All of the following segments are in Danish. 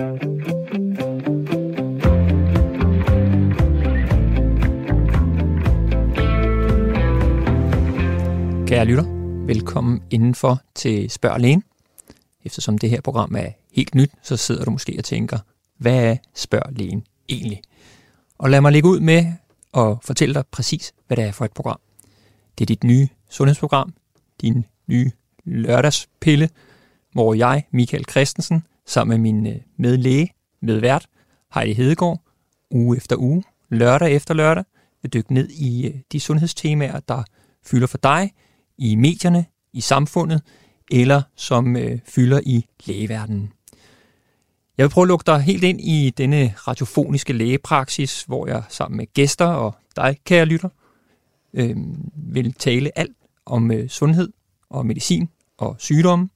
Kære lytter, velkommen indenfor til Spørg Lægen. Eftersom det her program er helt nyt, så sidder du måske og tænker, hvad er Spørg Lægen egentlig? Og lad mig lægge ud med at fortælle dig præcis, hvad det er for et program. Det er dit nye sundhedsprogram, din nye lørdagspille, hvor jeg, Michael Christensen, sammen med min øh, medlæge, medvært, Heidi Hedegaard, uge efter uge, lørdag efter lørdag, vil dykke ned i øh, de sundhedstemaer, der fylder for dig i medierne, i samfundet, eller som øh, fylder i lægeverdenen. Jeg vil prøve at lukke dig helt ind i denne radiofoniske lægepraksis, hvor jeg sammen med gæster og dig, kære lytter, øh, vil tale alt om øh, sundhed og medicin og sygdomme.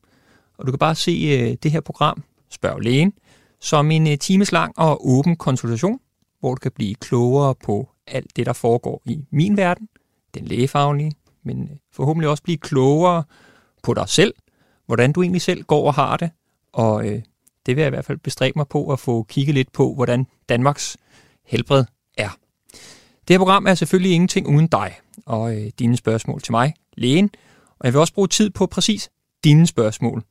Og du kan bare se øh, det her program, Spørg Lægen, som en øh, timeslang times lang og åben konsultation, hvor du kan blive klogere på alt det, der foregår i min verden, den lægefaglige, men øh, forhåbentlig også blive klogere på dig selv, hvordan du egentlig selv går og har det, og øh, det vil jeg i hvert fald bestræbe mig på at få kigget lidt på, hvordan Danmarks helbred er. Det her program er selvfølgelig ingenting uden dig og øh, dine spørgsmål til mig, lægen, og jeg vil også bruge tid på præcis dine spørgsmål.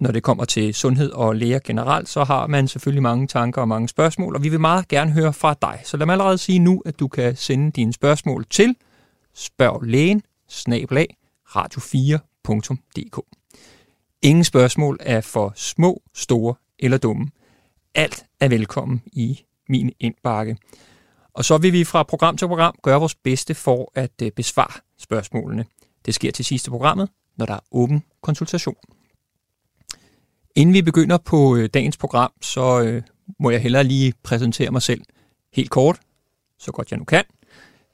Når det kommer til sundhed og læger generelt, så har man selvfølgelig mange tanker og mange spørgsmål, og vi vil meget gerne høre fra dig. Så lad mig allerede sige nu, at du kan sende dine spørgsmål til spørglægen radio4.dk. Ingen spørgsmål er for små, store eller dumme. Alt er velkommen i min indbakke. Og så vil vi fra program til program gøre vores bedste for at øh, besvare spørgsmålene. Det sker til sidste programmet, når der er åben konsultation. Inden vi begynder på øh, dagens program, så øh, må jeg hellere lige præsentere mig selv helt kort, så godt jeg nu kan.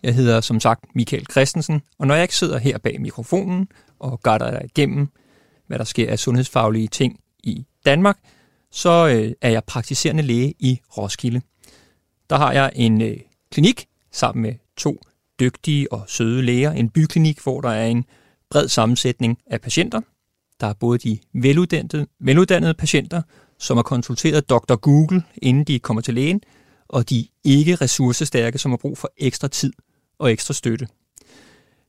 Jeg hedder som sagt Michael Christensen, og når jeg ikke sidder her bag mikrofonen og guider dig igennem, hvad der sker af sundhedsfaglige ting i Danmark, så øh, er jeg praktiserende læge i Roskilde. Der har jeg en øh, klinik sammen med to dygtige og søde læger. En byklinik, hvor der er en bred sammensætning af patienter. Der er både de veluddannede, veluddannede patienter, som har konsulteret Dr. Google, inden de kommer til lægen, og de ikke ressourcestærke, som har brug for ekstra tid og ekstra støtte.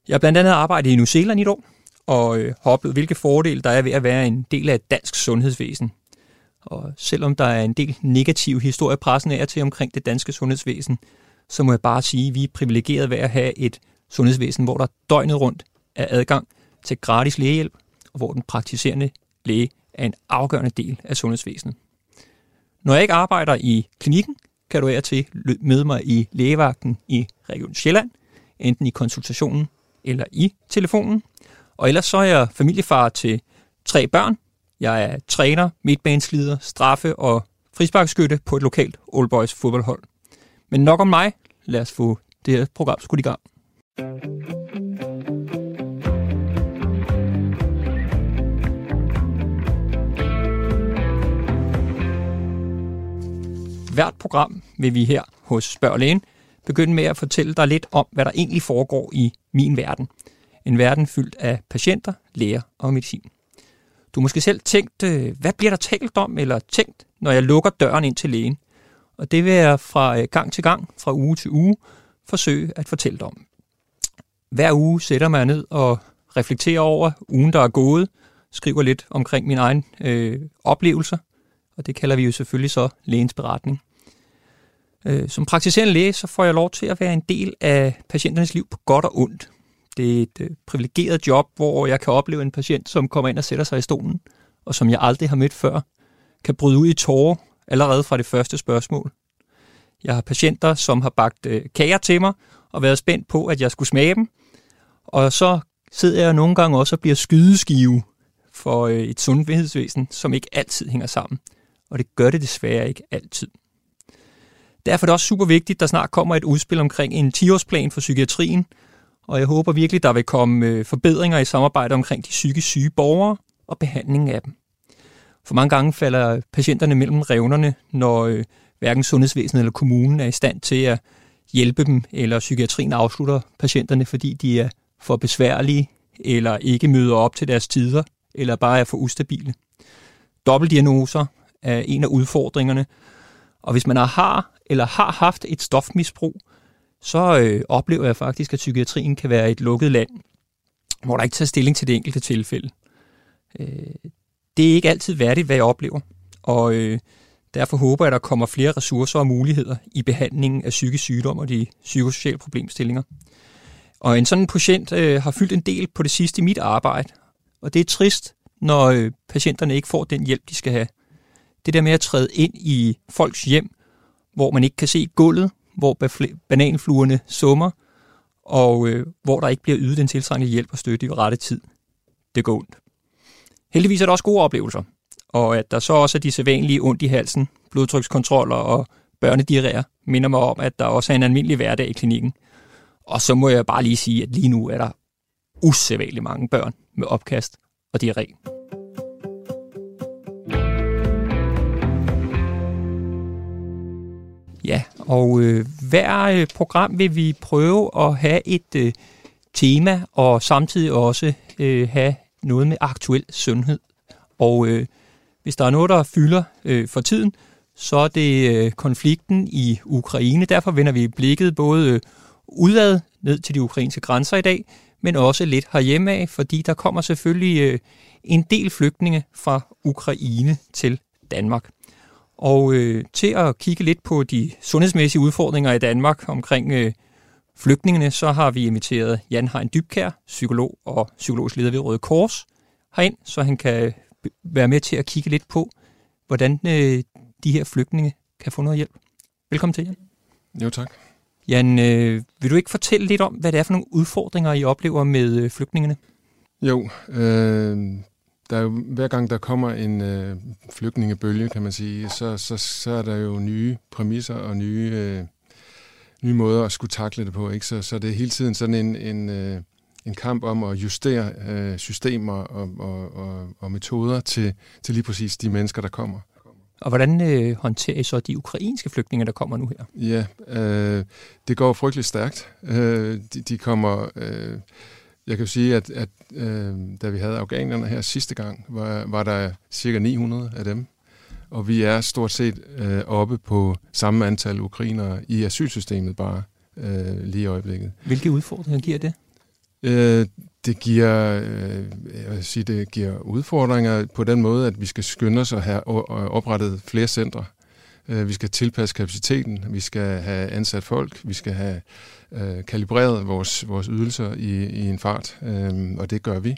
Jeg har blandt andet arbejdet i New Zealand i et år, og øh, har oplevet, hvilke fordele der er ved at være en del af et dansk sundhedsvæsen. Og selvom der er en del negativ historie pressen af til omkring det danske sundhedsvæsen, så må jeg bare sige, at vi er privilegeret ved at have et sundhedsvæsen, hvor der døgnet rundt er adgang til gratis lægehjælp, hvor den praktiserende læge er en afgørende del af sundhedsvæsenet. Når jeg ikke arbejder i klinikken, kan du af til møde mig i lægevagten i Region Sjælland, enten i konsultationen eller i telefonen. Og ellers så er jeg familiefar til tre børn. Jeg er træner, midtbaneslider, straffe og frisparkskytte på et lokalt Old Boys fodboldhold. Men nok om mig. Lad os få det her program skudt i gang. Hvert program vil vi her hos Spørg Lægen begynde med at fortælle dig lidt om, hvad der egentlig foregår i min verden. En verden fyldt af patienter, læger og medicin. Du måske selv tænkt, øh, hvad bliver der talt om, eller tænkt, når jeg lukker døren ind til lægen. Og det vil jeg fra øh, gang til gang, fra uge til uge, forsøge at fortælle dig om. Hver uge sætter man ned og reflekterer over ugen, der er gået, skriver lidt omkring mine egne øh, oplevelser, og det kalder vi jo selvfølgelig så lægens beretning. Øh, som praktiserende læge, så får jeg lov til at være en del af patienternes liv på godt og ondt. Det er et øh, privilegeret job, hvor jeg kan opleve en patient, som kommer ind og sætter sig i stolen, og som jeg aldrig har mødt før, kan bryde ud i tårer allerede fra det første spørgsmål. Jeg har patienter, som har bagt øh, kager til mig og været spændt på, at jeg skulle smage dem. Og så sidder jeg nogle gange også og bliver skydeskive for øh, et sundhedsvæsen, som ikke altid hænger sammen. Og det gør det desværre ikke altid. Derfor er det også super vigtigt, at der snart kommer et udspil omkring en 10-årsplan for psykiatrien, og jeg håber virkelig, der vil komme øh, forbedringer i samarbejde omkring de psykisk syge borgere og behandlingen af dem. For mange gange falder patienterne mellem revnerne, når øh, hverken sundhedsvæsenet eller kommunen er i stand til at hjælpe dem, eller psykiatrien afslutter patienterne, fordi de er for besværlige, eller ikke møder op til deres tider, eller bare er for ustabile. Dobbeltdiagnoser er en af udfordringerne. Og hvis man har eller har haft et stofmisbrug, så øh, oplever jeg faktisk, at psykiatrien kan være et lukket land, hvor der ikke tager stilling til det enkelte tilfælde. Øh, det er ikke altid værdigt, hvad jeg oplever. Og øh, derfor håber jeg, at der kommer flere ressourcer og muligheder i behandlingen af psykisk sygdom og de psykosociale problemstillinger. Og en sådan patient øh, har fyldt en del på det sidste i mit arbejde. Og det er trist, når øh, patienterne ikke får den hjælp, de skal have. Det der med at træde ind i folks hjem, hvor man ikke kan se gulvet, hvor bananfluerne summer, og øh, hvor der ikke bliver ydet den tiltrængte hjælp og støtte i rette tid. Det går ondt. Heldigvis er der også gode oplevelser, og at der så også er de sædvanlige ondt i halsen, blodtrykskontroller og børnediarréer, minder mig om, at der også er en almindelig hverdag i klinikken. Og så må jeg bare lige sige, at lige nu er der usædvanligt mange børn med opkast og diarré. Ja, og øh, hver øh, program vil vi prøve at have et øh, tema, og samtidig også øh, have noget med aktuel sundhed. Og øh, hvis der er noget, der fylder øh, for tiden, så er det øh, konflikten i Ukraine. Derfor vender vi blikket både øh, udad ned til de ukrainske grænser i dag, men også lidt herhjemme af, fordi der kommer selvfølgelig øh, en del flygtninge fra Ukraine til Danmark. Og øh, til at kigge lidt på de sundhedsmæssige udfordringer i Danmark omkring øh, flygtningene, så har vi inviteret Jan Hein Dybkær, psykolog og psykologisk leder ved Røde Kors, herind, så han kan være med til at kigge lidt på, hvordan øh, de her flygtninge kan få noget hjælp. Velkommen til, Jan. Jo, tak. Jan, øh, vil du ikke fortælle lidt om, hvad det er for nogle udfordringer, I oplever med øh, flygtningene? Jo, øh, der er jo, hver gang der kommer en øh, flygtningebølge, kan man sige, så, så, så er der jo nye præmisser og nye, øh, nye måder at skulle takle det på. Ikke? Så, så det er hele tiden sådan en, en, øh, en kamp om at justere øh, systemer og, og, og, og metoder til, til lige præcis de mennesker, der kommer. Og hvordan øh, håndterer I så de ukrainske flygtninge, der kommer nu her? Ja, øh, det går frygteligt stærkt. Øh, de, de kommer... Øh, jeg kan sige, at, at øh, da vi havde afghanerne her sidste gang, var, var der cirka 900 af dem. Og vi er stort set øh, oppe på samme antal ukrainere i asylsystemet bare øh, lige i øjeblikket. Hvilke udfordringer giver det? Øh, det giver, øh, jeg vil sige, det giver udfordringer på den måde, at vi skal skynde os at have oprettet flere centre. Øh, vi skal tilpasse kapaciteten, vi skal have ansat folk, vi skal have øh, kalibreret vores, vores ydelser i, i en fart, øh, og det gør vi.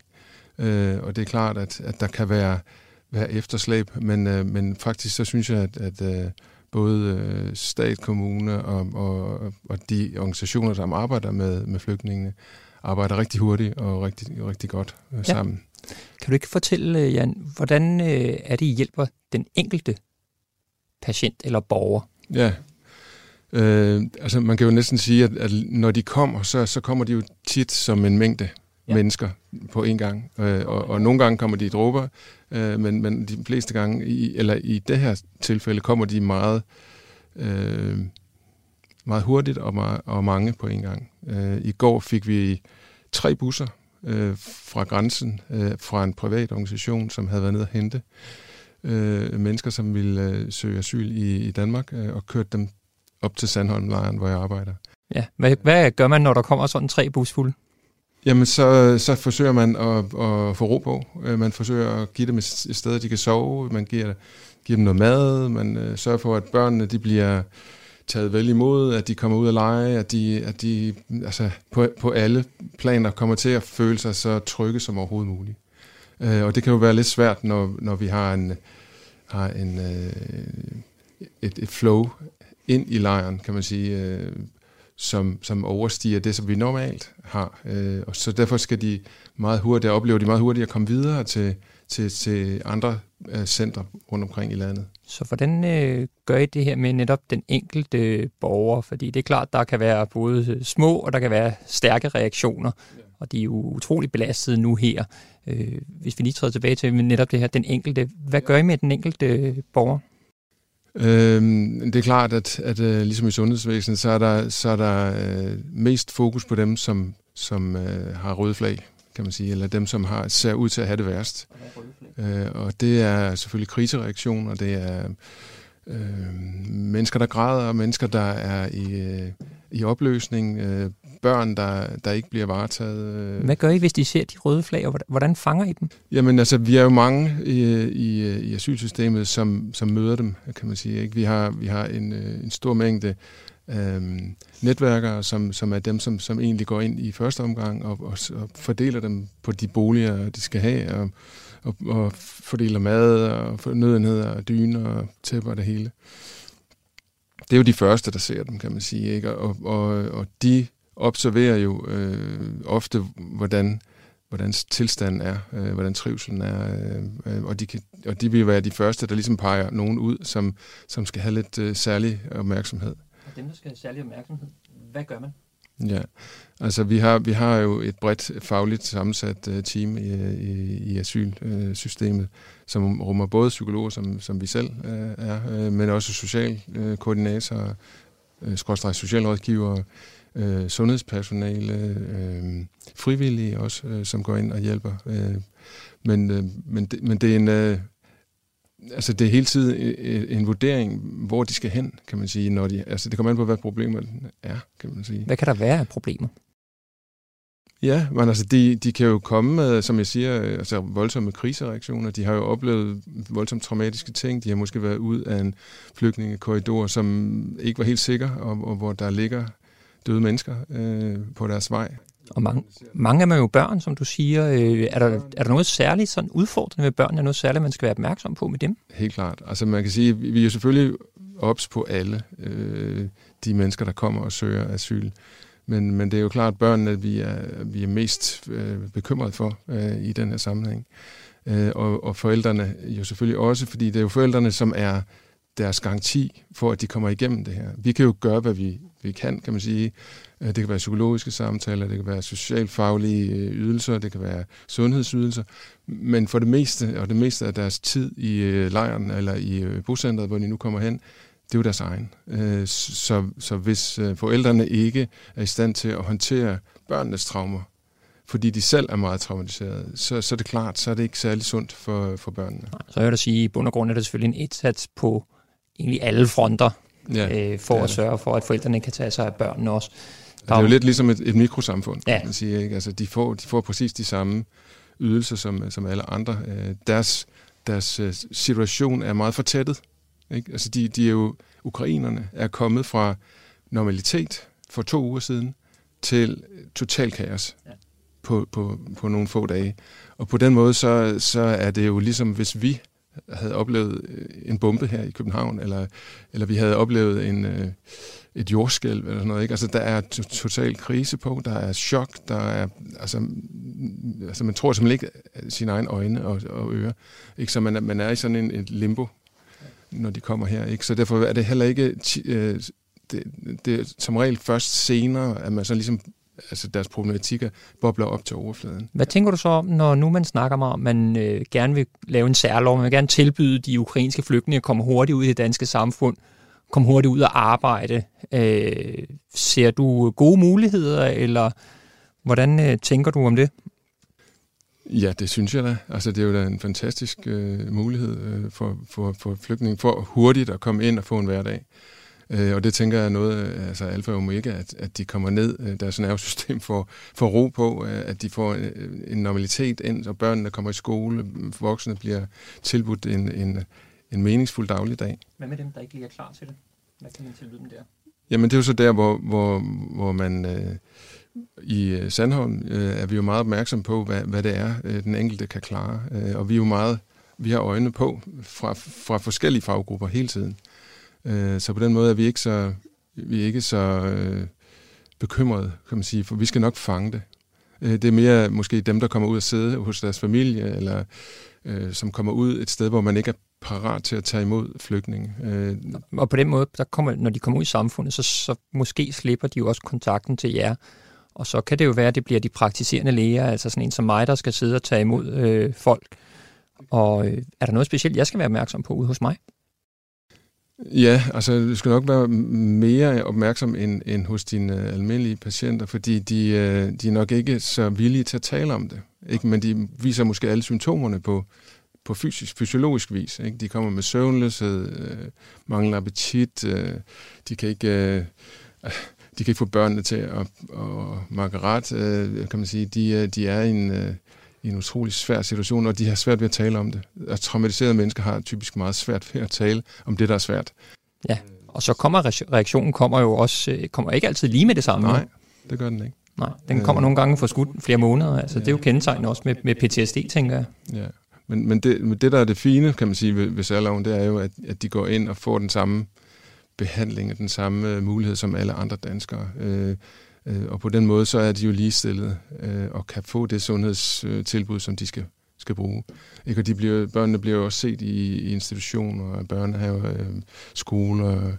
Øh, og det er klart, at, at der kan være, være efterslæb, men, øh, men faktisk så synes jeg, at, at øh, både øh, stat, kommune og, og, og de organisationer, der arbejder med, med flygtningene, arbejder rigtig hurtigt og rigtig, rigtig godt øh, ja. sammen. Kan du ikke fortælle, øh, Jan, hvordan øh, er det, I hjælper den enkelte patient eller borger? Ja, øh, altså man kan jo næsten sige, at, at når de kommer, så, så kommer de jo tit som en mængde ja. mennesker på en gang. Øh, og, og nogle gange kommer de i dråber, øh, men, men de fleste gange, i, eller i det her tilfælde, kommer de meget, øh, meget hurtigt og, meget, og mange på en gang. Øh, I går fik vi tre busser øh, fra grænsen, øh, fra en privat organisation, som havde været nede at hente øh, mennesker, som ville øh, søge asyl i, i Danmark, øh, og kørt dem op til Sandholm-lejren, hvor jeg arbejder. Ja, hvad, hvad gør man, når der kommer sådan tre busfulde? Jamen, så, så forsøger man at, at få ro på. Øh, man forsøger at give dem et sted, de kan sove. Man giver, giver dem noget mad. Man uh, sørger for, at børnene de bliver taget vel imod, at de kommer ud og lege, at de, at de altså, på, på alle planer kommer til at føle sig så trygge som overhovedet muligt. Uh, og det kan jo være lidt svært, når, når vi har en, har en, uh, et, et flow ind i lejren, kan man sige, øh, som, som overstiger det, som vi normalt har. Øh, og så derfor skal de meget hurtigt, opleve de meget hurtigt at komme videre til, til, til andre øh, centre rundt omkring i landet. Så hvordan øh, gør I det her med netop den enkelte borger? Fordi det er klart, der kan være både øh, små og der kan være stærke reaktioner, ja. og de er jo utrolig belastede nu her. Øh, hvis vi lige træder tilbage til netop det her, den enkelte, hvad gør I med den enkelte øh, borger? Øhm, det er klart, at, at uh, ligesom i sundhedsvæsenet, så er der, så er der uh, mest fokus på dem, som, som uh, har røde flag kan man sige, eller dem, som har, ser ud til at have det værst. Øh, og det er selvfølgelig krisereaktioner, det er øh, mennesker, der græder, mennesker, der er i, øh, i opløsning, øh, børn, der, der ikke bliver varetaget. Øh. Hvad gør I, hvis de ser de røde flag, og hvordan fanger I dem? Jamen altså, vi er jo mange i, i, i asylsystemet, som, som møder dem, kan man sige. Ikke? Vi har, vi har en, øh, en stor mængde øh, netværkere, som, som er dem, som, som egentlig går ind i første omgang og, og, og fordeler dem på de boliger, de skal have, og, og, og fordeler mad og nødenheder og dyner og tæpper og det hele. Det er jo de første, der ser dem, kan man sige. Ikke? Og, og, og de observerer jo øh, ofte, hvordan, hvordan tilstanden er, øh, hvordan trivselen er, øh, og, de kan, og de vil være de første, der ligesom peger nogen ud, som, som skal have lidt øh, særlig opmærksomhed. Og dem, der skal have særlig opmærksomhed, hvad gør man? Ja, altså vi har, vi har jo et bredt fagligt sammensat uh, team i, i, i asylsystemet, uh, som rummer både psykologer, som, som vi selv uh, er, uh, men også socialkoordinatorer, uh, skråstrej socialrådgivere, uh, sundhedspersonale, uh, frivillige også, uh, som går ind og hjælper. Uh, men, uh, men, det, men det er en... Uh, altså det er hele tiden en vurdering, hvor de skal hen, kan man sige. Når de, altså det kommer an på, hvad problemet er, kan man sige. Hvad kan der være af problemer? Ja, men altså de, de kan jo komme med, som jeg siger, altså voldsomme krisereaktioner. De har jo oplevet voldsomt traumatiske ting. De har måske været ud af en flygtningekorridor, som ikke var helt sikker, og, og hvor der ligger døde mennesker øh, på deres vej. Og mange, mange af dem er jo børn, som du siger. Øh, er, der, er der noget særligt sådan udfordrende ved børn? Er noget særligt, man skal være opmærksom på med dem? Helt klart. Altså man kan sige, vi er jo selvfølgelig ops på alle øh, de mennesker, der kommer og søger asyl. Men, men det er jo klart, at børnene vi er, vi er mest øh, bekymret for øh, i den her sammenhæng. Øh, og, og forældrene jo selvfølgelig også, fordi det er jo forældrene, som er deres garanti for, at de kommer igennem det her. Vi kan jo gøre, hvad vi, vi kan, kan man sige. Øh, det kan være psykologiske samtaler, det kan være socialfaglige øh, ydelser, det kan være sundhedsydelser. Men for det meste, og det meste af deres tid i øh, lejren eller i bocentret, hvor de nu kommer hen, det er jo deres egen. Så, så hvis forældrene ikke er i stand til at håndtere børnenes traumer, fordi de selv er meget traumatiseret, så, så er det klart, så er det ikke særlig sundt for, for børnene. Så jeg vil da sige, i bund og grund er det selvfølgelig en indsats på egentlig alle fronter, ja, øh, for at sørge for, at forældrene kan tage sig af børnene også. Der det er jo lidt ligesom et, et mikrosamfund, ja. man siger. Ikke? Altså, de, får, de får præcis de samme ydelser som, som alle andre. Øh, deres, deres øh, situation er meget fortættet. Ikke? Altså, de, de er jo, ukrainerne er kommet fra normalitet for to uger siden til total kaos ja. på, på, på nogle få dage. Og på den måde, så, så er det jo ligesom, hvis vi havde oplevet øh, en bombe her i København, eller, eller vi havde oplevet en, øh, et jordskælv eller sådan noget. Ikke? Altså, der er total krise på, der er chok, der er, altså, altså man tror simpelthen ikke øh, sine egne øjne og, og ører. Ikke? Så man, man er i sådan en, et limbo, når de kommer her. Ikke? Så derfor er det heller ikke, øh, det, det er som regel først senere, at man så ligesom altså deres problematikker bobler op til overfladen. Hvad tænker du så om, når nu man snakker om, at man øh, gerne vil lave en særlov, man vil gerne tilbyde de ukrainske flygtninge at komme hurtigt ud i det danske samfund, komme hurtigt ud og arbejde. Øh, ser du gode muligheder, eller hvordan øh, tænker du om det? Ja, det synes jeg da. Altså, det er jo da en fantastisk øh, mulighed øh, for, for, for flygtninge, for hurtigt at komme ind og få en hverdag. Øh, og det tænker jeg er noget, altså alfa og omega, at, at de kommer ned, øh, deres nervesystem får, får ro på, øh, at de får øh, en normalitet ind, og børnene kommer i skole, voksne bliver tilbudt en, en, en meningsfuld dagligdag. Hvad med dem, der ikke lige er klar til det? Hvad kan man tilbyde dem der? Jamen det er jo så der, hvor, hvor, hvor man øh, i Sandholm øh, er vi jo meget opmærksom på, hvad, hvad det er, øh, den enkelte kan klare. Øh, og vi er jo meget, vi har øjne på fra, fra forskellige faggrupper hele tiden. Øh, så på den måde er vi ikke så, vi er ikke så øh, bekymrede, kan man sige, for vi skal nok fange det. Øh, det er mere måske dem, der kommer ud og sidde hos deres familie, eller øh, som kommer ud et sted, hvor man ikke er parat til at tage imod flygtninge. Øh, og på den måde, der kommer, når de kommer ud i samfundet, så, så måske slipper de jo også kontakten til jer. Og så kan det jo være, at det bliver de praktiserende læger, altså sådan en som mig, der skal sidde og tage imod øh, folk. Og øh, er der noget specielt, jeg skal være opmærksom på ude hos mig? Ja, altså du skal nok være mere opmærksom end, end hos dine almindelige patienter, fordi de, øh, de er nok ikke så villige til at tale om det. ikke? men de viser måske alle symptomerne på, på fysisk, fysiologisk vis. Ikke? De kommer med søvnløshed, øh, mangler appetit, øh, de kan ikke... Øh, de kan ikke få børnene til at, og ret, øh, kan man sige, de, øh, de er i en, øh, i en utrolig svær situation, og de har svært ved at tale om det. Og traumatiserede mennesker har typisk meget svært ved at tale om det, der er svært. Ja, og så kommer reaktionen kommer jo også øh, kommer ikke altid lige med det samme. Nej, det gør den ikke. Nej, den kommer øh, nogle gange for skudt flere måneder. Altså, ja. Det er jo kendetegnet også med, med PTSD, tænker jeg. Ja, men, men det, det, der er det fine, kan man sige, ved, ved særloven, det er jo, at, at de går ind og får den samme behandling og den samme øh, mulighed som alle andre danskere. Øh, Øh, og på den måde, så er de jo ligestillede øh, og kan få det sundhedstilbud, som de skal, skal bruge. Ikke? Og de bliver, børnene bliver også set i, i institutioner, børnehaver, øh, skoler,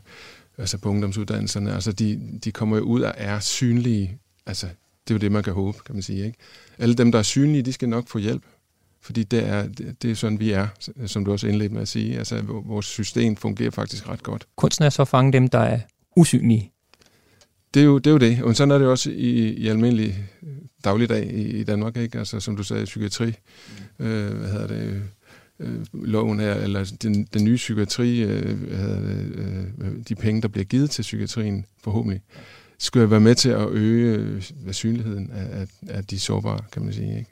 altså på ungdomsuddannelserne. Altså de, de kommer jo ud og er synlige. Altså, det er jo det, man kan håbe, kan man sige. Ikke? Alle dem, der er synlige, de skal nok få hjælp. Fordi det er, det er sådan, vi er, som du også indledte med at sige. Altså, vores system fungerer faktisk ret godt. Kunsten er så at fange dem, der er usynlige. Det er jo det. Er jo det. Og sådan er det også i, i almindelig dagligdag i, i Danmark, ikke? Altså, som du sagde, psykiatri. Mm. Øh, hvad hedder det? Øh, loven her, eller den, den nye psykiatri, øh, det, øh, de penge, der bliver givet til psykiatrien, forhåbentlig, skulle være med til at øge øh, synligheden af, af, af de sårbare, kan man sige. Ikke?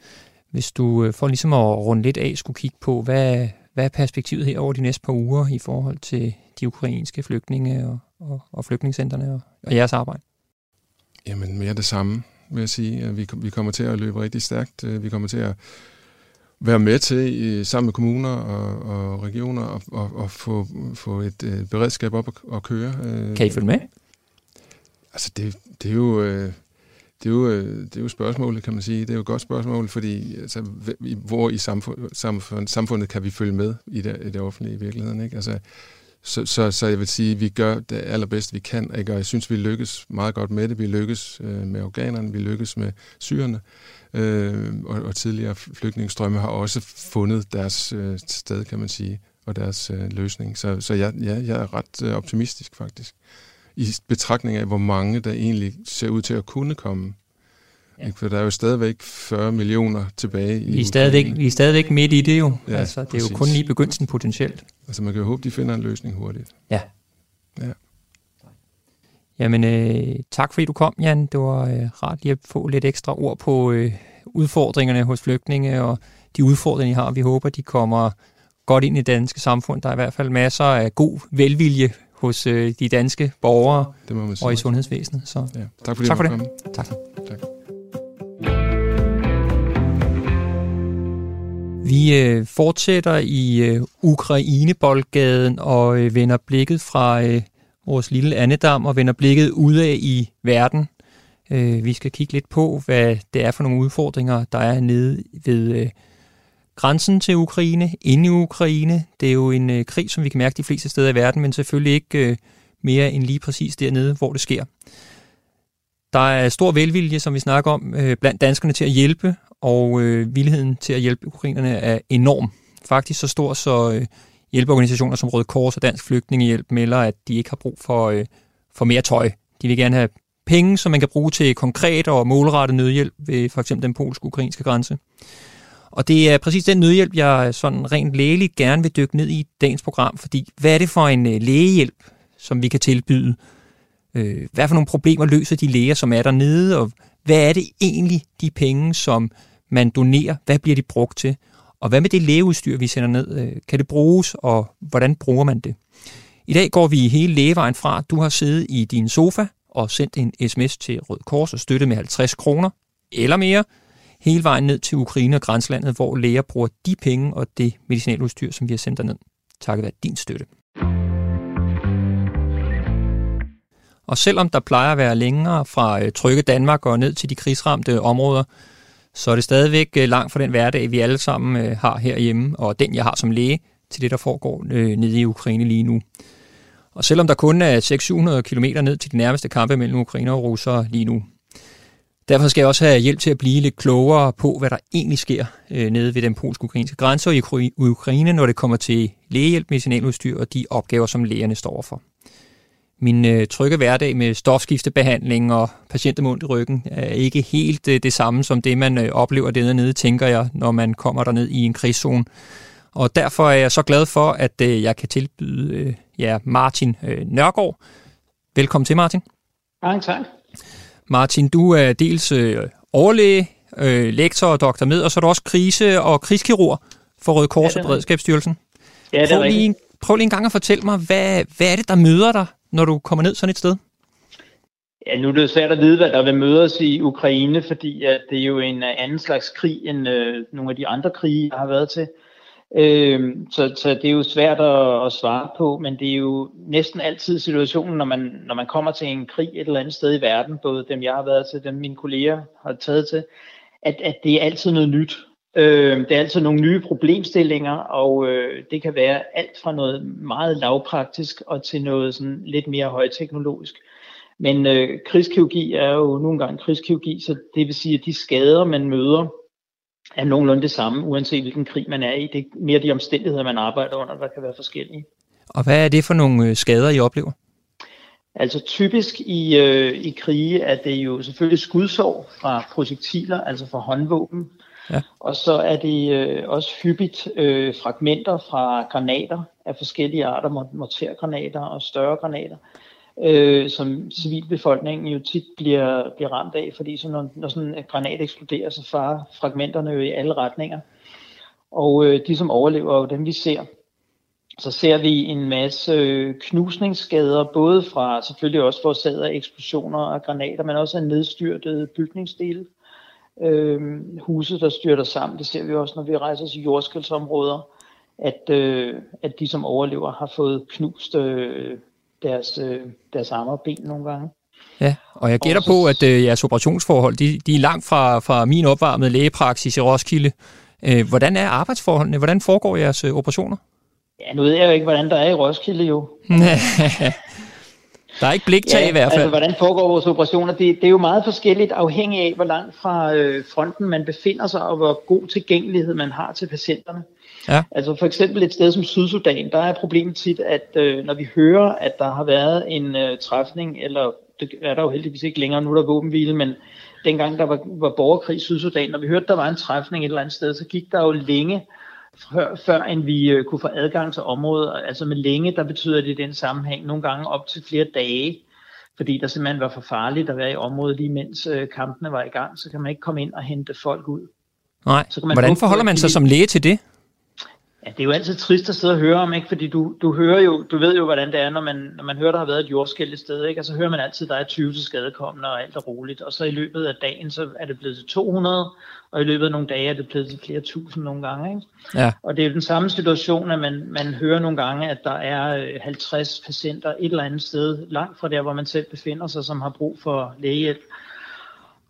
Hvis du øh, for ligesom at runde lidt af skulle kigge på, hvad, hvad er perspektivet her over de næste par uger i forhold til de ukrainske flygtninge og, og, og flygtningecentrene og, og jeres arbejde? Jamen mere det samme, vil jeg sige. Vi, vi kommer til at løbe rigtig stærkt. Øh, vi kommer til at være med til sammen med kommuner og, og regioner og, og, og få, få et øh, beredskab op at, at køre. Kan I følge med? Altså det, det er jo... Øh, det er, jo, øh, det er jo spørgsmålet, kan man sige. Det er jo et godt spørgsmål, fordi altså, hvor i samfund, samfund, samfundet kan vi følge med i det, i det offentlige i virkeligheden. Ikke? Altså, så, så, så jeg vil sige, at vi gør det allerbedste, vi kan. Ikke? Og jeg synes, vi lykkes meget godt med det. Vi lykkes øh, med organerne, vi lykkes med syrerne. Øh, og, og tidligere flygtningestrømme har også fundet deres øh, sted, kan man sige, og deres øh, løsning. Så, så jeg, ja, jeg er ret øh, optimistisk, faktisk i betragtning af, hvor mange der egentlig ser ud til at kunne komme. Ja. For der er jo stadigvæk 40 millioner tilbage i vi er, stadigvæk, vi er stadigvæk midt i det jo. Ja, altså, det er præcis. jo kun lige begyndelsen potentielt. Altså man kan jo håbe, de finder en løsning hurtigt. Ja. Ja. Jamen, øh, tak fordi du kom, Jan. Det var øh, rart lige at få lidt ekstra ord på øh, udfordringerne hos flygtninge, og de udfordringer, I har. Vi håber, de kommer godt ind i det danske samfund. Der er i hvert fald masser af god velvilje hos øh, de danske borgere det må og i sundhedsvæsenet. Så ja. Tak, fordi tak for det. Tak. tak. Vi øh, fortsætter i øh, Ukraine-boldgaden og øh, vender blikket fra øh, vores lille andedam og vender blikket udad i verden. Øh, vi skal kigge lidt på, hvad det er for nogle udfordringer, der er nede ved øh, grænsen til Ukraine, inde i Ukraine. Det er jo en øh, krig, som vi kan mærke de fleste steder i verden, men selvfølgelig ikke øh, mere end lige præcis dernede, hvor det sker. Der er stor velvilje, som vi snakker om, øh, blandt danskerne til at hjælpe, og øh, villigheden til at hjælpe ukrainerne er enorm. Faktisk så stor, så øh, hjælpeorganisationer som Røde Kors og Dansk Flygtningehjælp melder, at de ikke har brug for, øh, for mere tøj. De vil gerne have penge, som man kan bruge til konkret og målrettet nødhjælp ved for eksempel den polsk-ukrainske grænse. Og det er præcis den nødhjælp, jeg sådan rent lægeligt gerne vil dykke ned i dagens program, fordi hvad er det for en øh, lægehjælp, som vi kan tilbyde? Øh, hvad for nogle problemer løser de læger, som er dernede, og hvad er det egentlig, de penge, som man donerer, hvad bliver de brugt til? Og hvad med det lægeudstyr, vi sender ned? Øh, kan det bruges, og hvordan bruger man det? I dag går vi hele lægevejen fra, du har siddet i din sofa og sendt en sms til Rød Kors og støttet med 50 kroner eller mere – hele vejen ned til Ukraine og grænselandet, hvor læger bruger de penge og det medicinaludstyr, som vi har sendt derned. Takket være din støtte. Og selvom der plejer at være længere fra øh, trygge Danmark og ned til de krigsramte områder, så er det stadigvæk øh, langt fra den hverdag, vi alle sammen øh, har herhjemme, og den, jeg har som læge, til det, der foregår nede i Ukraine lige nu. Og selvom der kun er 600-700 km ned til de nærmeste kampe mellem Ukraine og Russer lige nu, Derfor skal jeg også have hjælp til at blive lidt klogere på, hvad der egentlig sker øh, nede ved den polsk-ukrainske grænse og i Ukraine, når det kommer til lægehjælp, medicinaludstyr og de opgaver, som lægerne står for min øh, trygge hverdag med stofskiftebehandling og patienter med ondt i ryggen er ikke helt øh, det samme som det, man øh, oplever dernede, tænker jeg, når man kommer derned i en krigszone. Og derfor er jeg så glad for, at øh, jeg kan tilbyde øh, ja, Martin øh, Nørgaard. Velkommen til, Martin. Mange tak. Martin, du er dels øh, overlæge, øh, lektor og doktor med, og så er du også krise- og krigskirurg for Røde Kors ja, og Beredskabsstyrelsen. Ja, det er prøv, lige, prøv lige en gang at fortælle mig, hvad, hvad er det, der møder dig, når du kommer ned sådan et sted? Ja, nu er det svært at vide, hvad der vil mødes i Ukraine, fordi at det er jo en øh, anden slags krig end øh, nogle af de andre krige, jeg har været til. Øh, så, så det er jo svært at, at svare på, men det er jo næsten altid situationen, når man, når man kommer til en krig et eller andet sted i verden, både dem jeg har været til, dem mine kolleger har taget til, at, at det er altid noget nyt. Øh, det er altid nogle nye problemstillinger, og øh, det kan være alt fra noget meget lavpraktisk og til noget sådan lidt mere højteknologisk. Men øh, krigskirurgi er jo nogle gange krigskirurgi, så det vil sige, at de skader, man møder, er nogenlunde det samme, uanset hvilken krig man er i. Det er mere de omstændigheder, man arbejder under, der kan være forskellige. Og hvad er det for nogle øh, skader, I oplever? Altså typisk i, øh, i krige er det jo selvfølgelig skudsår fra projektiler, altså fra håndvåben. Ja. Og så er det øh, også hyppigt øh, fragmenter fra granater af forskellige arter, mortergranater og større granater øh, som civilbefolkningen jo tit bliver, bliver ramt af, fordi så når, når sådan en granat eksploderer, så farer fragmenterne jo i alle retninger. Og øh, de, som overlever, er jo dem, vi ser. Så ser vi en masse øh, knusningsskader, både fra selvfølgelig også forårsaget af eksplosioner af granater, men også af nedstyrtede bygningsdele. Øh, huse, der styrter sammen, det ser vi også, når vi rejser til jordskældsområder, at, øh, at de, som overlever, har fået knust øh, deres, øh, deres arme og ben nogle gange. Ja, og jeg gætter og så, på, at øh, jeres operationsforhold, de, de er langt fra, fra min opvarmede lægepraksis i Roskilde. Øh, hvordan er arbejdsforholdene? Hvordan foregår jeres øh, operationer? Ja, nu ved jeg jo ikke, hvordan der er i Roskilde jo. der er ikke bliktag ja, i hvert fald. Altså, hvordan foregår vores operationer? Det, det er jo meget forskelligt afhængig af, hvor langt fra øh, fronten man befinder sig, og hvor god tilgængelighed man har til patienterne. Ja. Altså for eksempel et sted som Sydsudan, der er problemet tit, at øh, når vi hører, at der har været en øh, træfning, eller det er der jo heldigvis ikke længere, nu er der våbenhvile, men dengang der var, var borgerkrig i Sydsudan, når vi hørte, der var en træfning et eller andet sted, så gik der jo længe, før, før end vi øh, kunne få adgang til området. Altså med længe, der betyder det i den sammenhæng nogle gange op til flere dage, fordi der simpelthen var for farligt at være i området lige mens øh, kampene var i gang, så kan man ikke komme ind og hente folk ud. Nej, så kan man hvordan forholder man sig som læge til det? Ja, det er jo altid trist at sidde og høre om, ikke? fordi du, du hører jo, du ved jo, hvordan det er, når man, når man hører, der har været et jordskæld et sted, ikke? og så hører man altid, at der er 20 til skadekommende, og alt er roligt, og så i løbet af dagen, så er det blevet til 200, og i løbet af nogle dage er det blevet til flere tusind nogle gange. Ikke? Ja. Og det er jo den samme situation, at man, man hører nogle gange, at der er 50 øh, patienter et eller andet sted, langt fra der, hvor man selv befinder sig, som har brug for lægehjælp.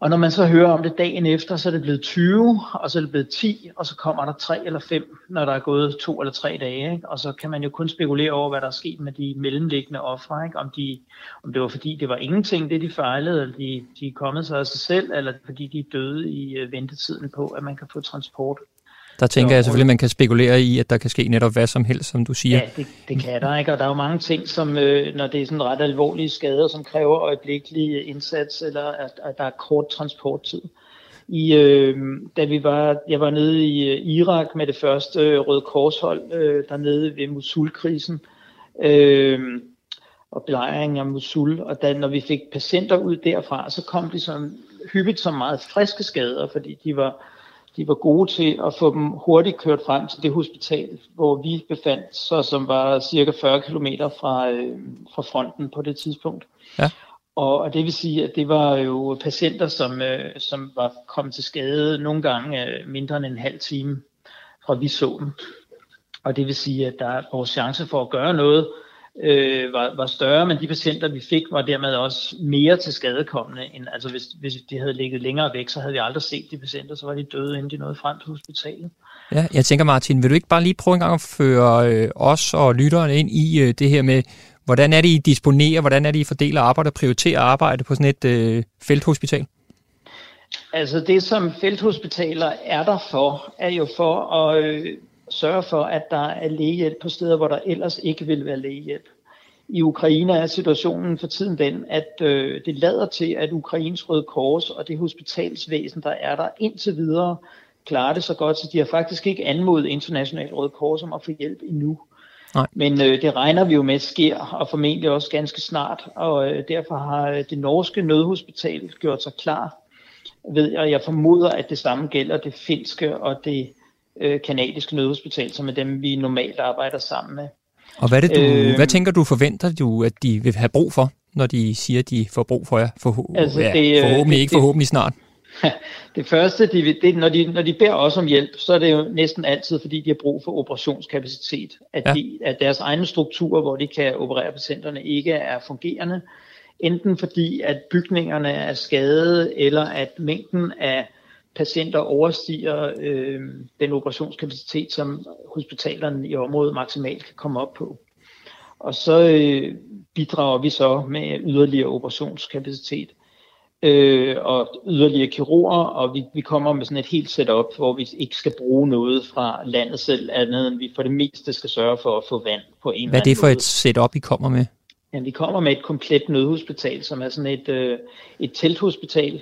Og når man så hører om det dagen efter, så er det blevet 20, og så er det blevet 10, og så kommer der 3 eller 5, når der er gået to eller tre dage. Ikke? Og så kan man jo kun spekulere over, hvad der er sket med de mellemliggende ofre. Ikke? Om, de, om det var fordi, det var ingenting, det de fejlede, eller de, de er kommet sig af sig selv, eller fordi de er døde i øh, ventetiden på, at man kan få transport der tænker jeg selvfølgelig, at man kan spekulere i, at der kan ske netop hvad som helst, som du siger. Ja, det, det kan der, ikke? Og der er jo mange ting, som øh, når det er sådan ret alvorlige skader, som kræver øjeblikkelig indsats, eller at, at der er kort transporttid. I, øh, da vi var, jeg var nede i øh, Irak med det første øh, Røde Korshold, øh, dernede ved Mosul-krisen, øh, og belejringen af Mosul, og da, når vi fik patienter ud derfra, så kom de som hyppigt som meget friske skader, fordi de var de var gode til at få dem hurtigt kørt frem til det hospital, hvor vi befandt så som var cirka 40 km fra, øh, fra fronten på det tidspunkt. Ja. Og, og det vil sige, at det var jo patienter, som, øh, som var kommet til skade nogle gange øh, mindre end en halv time fra vi så dem. Og det vil sige, at der er vores chance for at gøre noget øh, var, var større, men de patienter, vi fik, var dermed også mere til skadekommende, end altså hvis, hvis de havde ligget længere væk, så havde vi aldrig set de patienter, så var de døde, inden de nåede frem til hospitalet. Ja, jeg tænker Martin, vil du ikke bare lige prøve en gang at føre øh, os og lytterne ind i øh, det her med, hvordan er det, I disponerer, hvordan er det, I fordeler arbejde og prioriterer arbejde på sådan et øh, felthospital? Altså det, som felthospitaler er der for, er jo for at øh, sørge for, at der er lægehjælp på steder, hvor der ellers ikke vil være lægehjælp. I Ukraine er situationen for tiden den, at øh, det lader til, at Ukrains Røde Kors og det hospitalsvæsen, der er der indtil videre, klarer det så godt, så de har faktisk ikke anmodet International Røde Kors om at få hjælp endnu. Nej. Men øh, det regner vi jo med sker, og formentlig også ganske snart, og øh, derfor har øh, det norske nødhospital gjort sig klar ved jeg, og jeg formoder, at det samme gælder det finske og det øh, kanadiske nødhospital, som er dem, vi normalt arbejder sammen med. Og hvad, er det, du, øh, hvad tænker du, forventer du, at de vil have brug for, når de siger, at de får brug for jer? For, altså, ja, det, forhåbentlig det, ikke, forhåbentlig snart. Det første, de, det, når, de, når de beder os om hjælp, så er det jo næsten altid, fordi de har brug for operationskapacitet. At, ja. de, at deres egne strukturer, hvor de kan operere patienterne, ikke er fungerende. Enten fordi, at bygningerne er skadet, eller at mængden af patienter overstiger øh, den operationskapacitet, som hospitalerne i området maksimalt kan komme op på. Og så øh, bidrager vi så med yderligere operationskapacitet øh, og yderligere kirurger, og vi, vi kommer med sådan et helt setup, hvor vi ikke skal bruge noget fra landet selv, andet end vi for det meste skal sørge for at få vand på en Hvad er det for måde. et setup, I kommer med? Ja, vi kommer med et komplet nødhospital, som er sådan et, øh, et telthospital,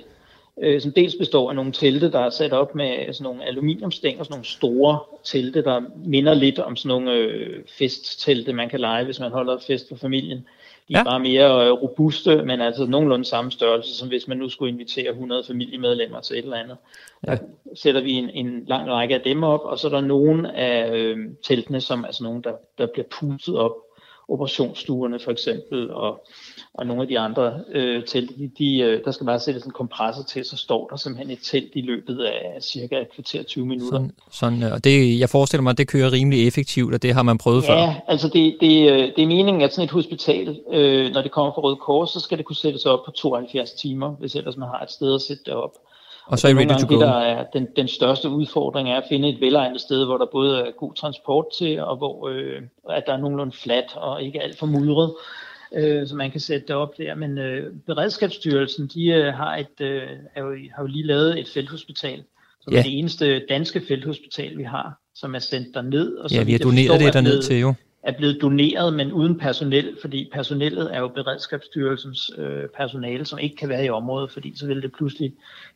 øh, som dels består af nogle telte, der er sat op med sådan nogle aluminiumstænger, sådan nogle store telte, der minder lidt om sådan nogle øh, festtelte, man kan lege, hvis man holder fest for familien. De er ja. bare mere øh, robuste, men altså nogenlunde samme størrelse, som hvis man nu skulle invitere 100 familiemedlemmer til et eller andet. Ja. Der sætter vi en, en lang række af dem op, og så er der nogle af øh, teltene, som er sådan nogle, der, der bliver pustet op operationsstuerne for eksempel, og, og nogle af de andre øh, telt, de, de, øh, der skal bare sættes en kompressor til, så står der simpelthen et telt i løbet af cirka et kvarter 20 minutter. Sådan, sådan og det, jeg forestiller mig, at det kører rimelig effektivt, og det har man prøvet ja, før. Ja, altså det, det, øh, det er meningen, at sådan et hospital, øh, når det kommer fra Røde Kors, så skal det kunne sættes op på 72 timer, hvis ellers man har et sted at sætte det op. Og så er ready to go. Det, der er den, den største udfordring er at finde et velegnet sted, hvor der både er god transport til, og hvor øh, at der er nogenlunde fladt og ikke alt for mudret, øh, så man kan sætte det op der. Men øh, Beredskabsstyrelsen, de øh, har, et, øh, er jo, har jo lige lavet et felthospital, som ja. er det eneste danske felthospital, vi har, som er sendt derned. Og ja, vi har doneret det derned til jo er blevet doneret, men uden personel, fordi personellet er jo Beredskabsstyrelsens øh, personale, som ikke kan være i området, fordi så vil det pludselig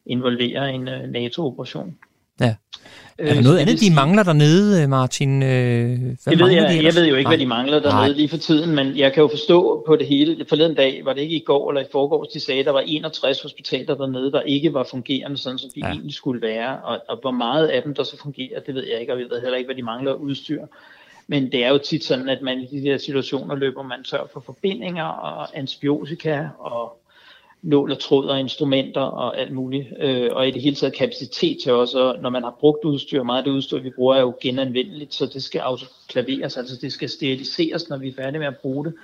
involvere en øh, NATO-operation. Ja. Er der øh, noget andet, de mangler dernede, Martin? Øh, hvad det ved jeg, de jeg ved jo ikke, hvad de mangler dernede Nej. lige for tiden, men jeg kan jo forstå på det hele. Forleden dag, var det ikke i går eller i forgårs, de sagde, at der var 61 hospitaler dernede, der ikke var fungerende, sådan som de ja. egentlig skulle være. Og, og hvor meget af dem, der så fungerer, det ved jeg ikke, og jeg ved heller ikke, hvad de mangler udstyr. Men det er jo tit sådan, at man i de her situationer løber man tør for forbindinger og antibiotika og nål og tråd og instrumenter og alt muligt. Øh, og i det hele taget kapacitet til også, når man har brugt udstyr, meget af det udstyr, vi bruger, er jo genanvendeligt, så det skal autoklaveres, altså det skal steriliseres, når vi er færdige med at bruge det.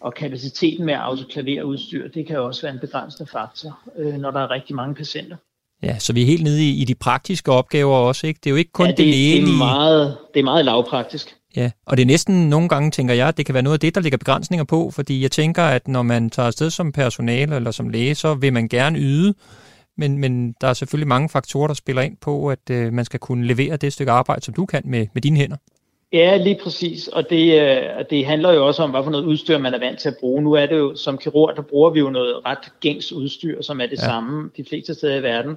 Og kapaciteten med at autoklavere udstyr, det kan også være en begrænsende faktor, øh, når der er rigtig mange patienter. Ja, så vi er helt nede i, i de praktiske opgaver også, ikke? Det er jo ikke kun ja, det, det lægelige. Det er meget, det er meget lavpraktisk. Ja, og det er næsten nogle gange, tænker jeg, det kan være noget af det, der ligger begrænsninger på, fordi jeg tænker, at når man tager afsted som personale eller som læge, så vil man gerne yde, men, men der er selvfølgelig mange faktorer, der spiller ind på, at øh, man skal kunne levere det stykke arbejde, som du kan med, med dine hænder. Ja, lige præcis. Og det, øh, det handler jo også om, hvad for noget udstyr man er vant til at bruge. Nu er det jo, som kirurg, der bruger vi jo noget ret gængs udstyr, som er det ja. samme de fleste steder i verden.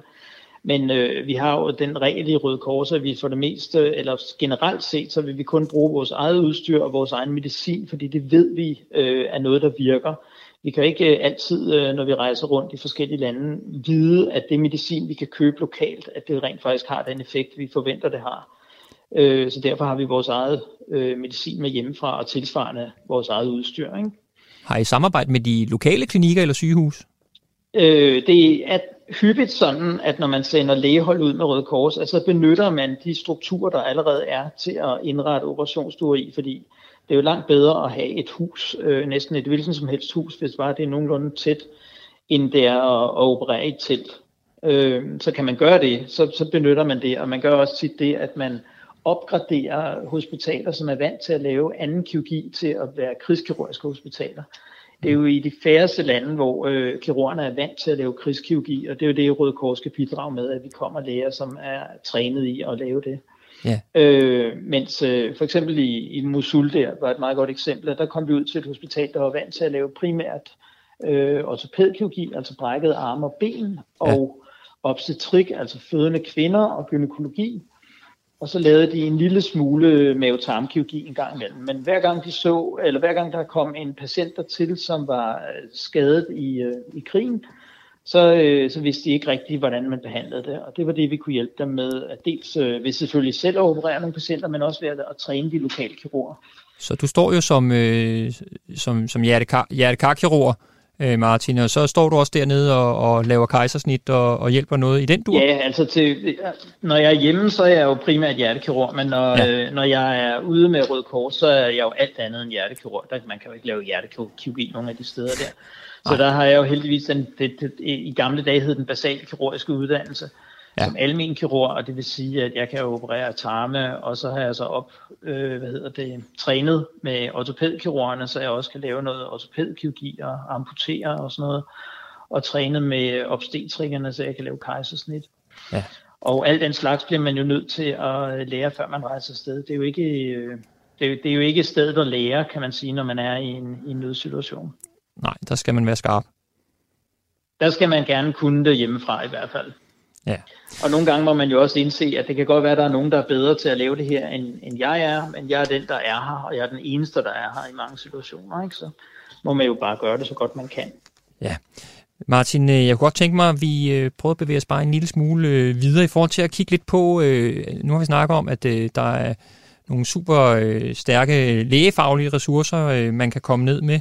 Men øh, vi har jo den regel i Røde Kors, at vi for det meste, eller generelt set, så vil vi kun bruge vores eget udstyr og vores egen medicin, fordi det ved vi øh, er noget, der virker. Vi kan ikke øh, altid, øh, når vi rejser rundt i forskellige lande, vide, at det medicin, vi kan købe lokalt, at det rent faktisk har den effekt, vi forventer, det har. Øh, så derfor har vi vores eget øh, medicin med hjemmefra og tilsvarende vores eget udstyr. Ikke? Har I samarbejde med de lokale klinikker eller sygehus? Øh, det er hyppigt sådan, at når man sender lægehold ud med Røde Kors, altså benytter man de strukturer, der allerede er til at indrette operationsstuer i, fordi det er jo langt bedre at have et hus, øh, næsten et hvilken som helst hus, hvis bare det er nogenlunde tæt, end det er at, at operere i et telt. Øh, så kan man gøre det, så, så benytter man det, og man gør også tit det, at man opgraderer hospitaler, som er vant til at lave anden kirurgi til at være krigskirurgiske hospitaler. Det er jo i de færreste lande, hvor øh, kirurgerne er vant til at lave krigskirurgi, og det er jo det, Røde Kors skal bidrage med, at vi kommer læger, som er trænet i at lave det. Ja. Øh, mens øh, for eksempel i, i Mosul der var et meget godt eksempel, der kom vi ud til et hospital, der var vant til at lave primært øh, ortopædkirurgi, altså brækkede arme og ben, og ja. obstetrik, altså fødende kvinder og gynækologi. Og så lavede de en lille smule mavetarmkirurgi en gang imellem. Men hver gang de så, eller hver gang der kom en patient til, som var øh, skadet i, øh, i krigen, så, øh, så vidste de ikke rigtigt, hvordan man behandlede det. Og det var det, vi kunne hjælpe dem med. At dels øh, ved selvfølgelig selv at operere nogle patienter, men også ved at, at træne de lokale kirurger. Så du står jo som, øh, som, som hjertekar, hjertekarkirurg, øh, Martin, og så står du også dernede og, og laver kejsersnit og, og hjælper noget i den dur? Ja, altså til, når jeg er hjemme, så er jeg jo primært hjertekirurg, men når, ja. øh, når jeg er ude med Røde Kors, så er jeg jo alt andet end hjertekirurg. Der, man kan jo ikke lave hjertekirurgi nogle af de steder der. Så der har jeg jo heldigvis, den, det, det, i gamle dage hed den basale kirurgiske uddannelse, ja. som almen kirurg, og det vil sige, at jeg kan operere tarme, og så har jeg så op, øh, hvad hedder det, trænet med ortopædkirurgerne, så jeg også kan lave noget ortopædkirurgi og amputere og sådan noget, og trænet med obstetrikerne, så jeg kan lave kejsersnit. Ja. Og alt den slags bliver man jo nødt til at lære, før man rejser afsted. Det er jo ikke, øh, det er, det er jo ikke stedet at lære, kan man sige, når man er i en, i en nødsituation. Nej, der skal man være skarp. Der skal man gerne kunne det hjemmefra i hvert fald. Ja. Og nogle gange må man jo også indse, at det kan godt være, at der er nogen, der er bedre til at lave det her, end, end jeg er, men jeg er den, der er her, og jeg er den eneste, der er her i mange situationer. Ikke? Så må man jo bare gøre det så godt man kan. Ja. Martin, øh, jeg kunne godt tænke mig, at vi øh, prøver at bevæge os bare en lille smule øh, videre i forhold til at kigge lidt på, nu har vi snakket om, at der er nogle super stærke lægefaglige ressourcer, man kan komme ned med.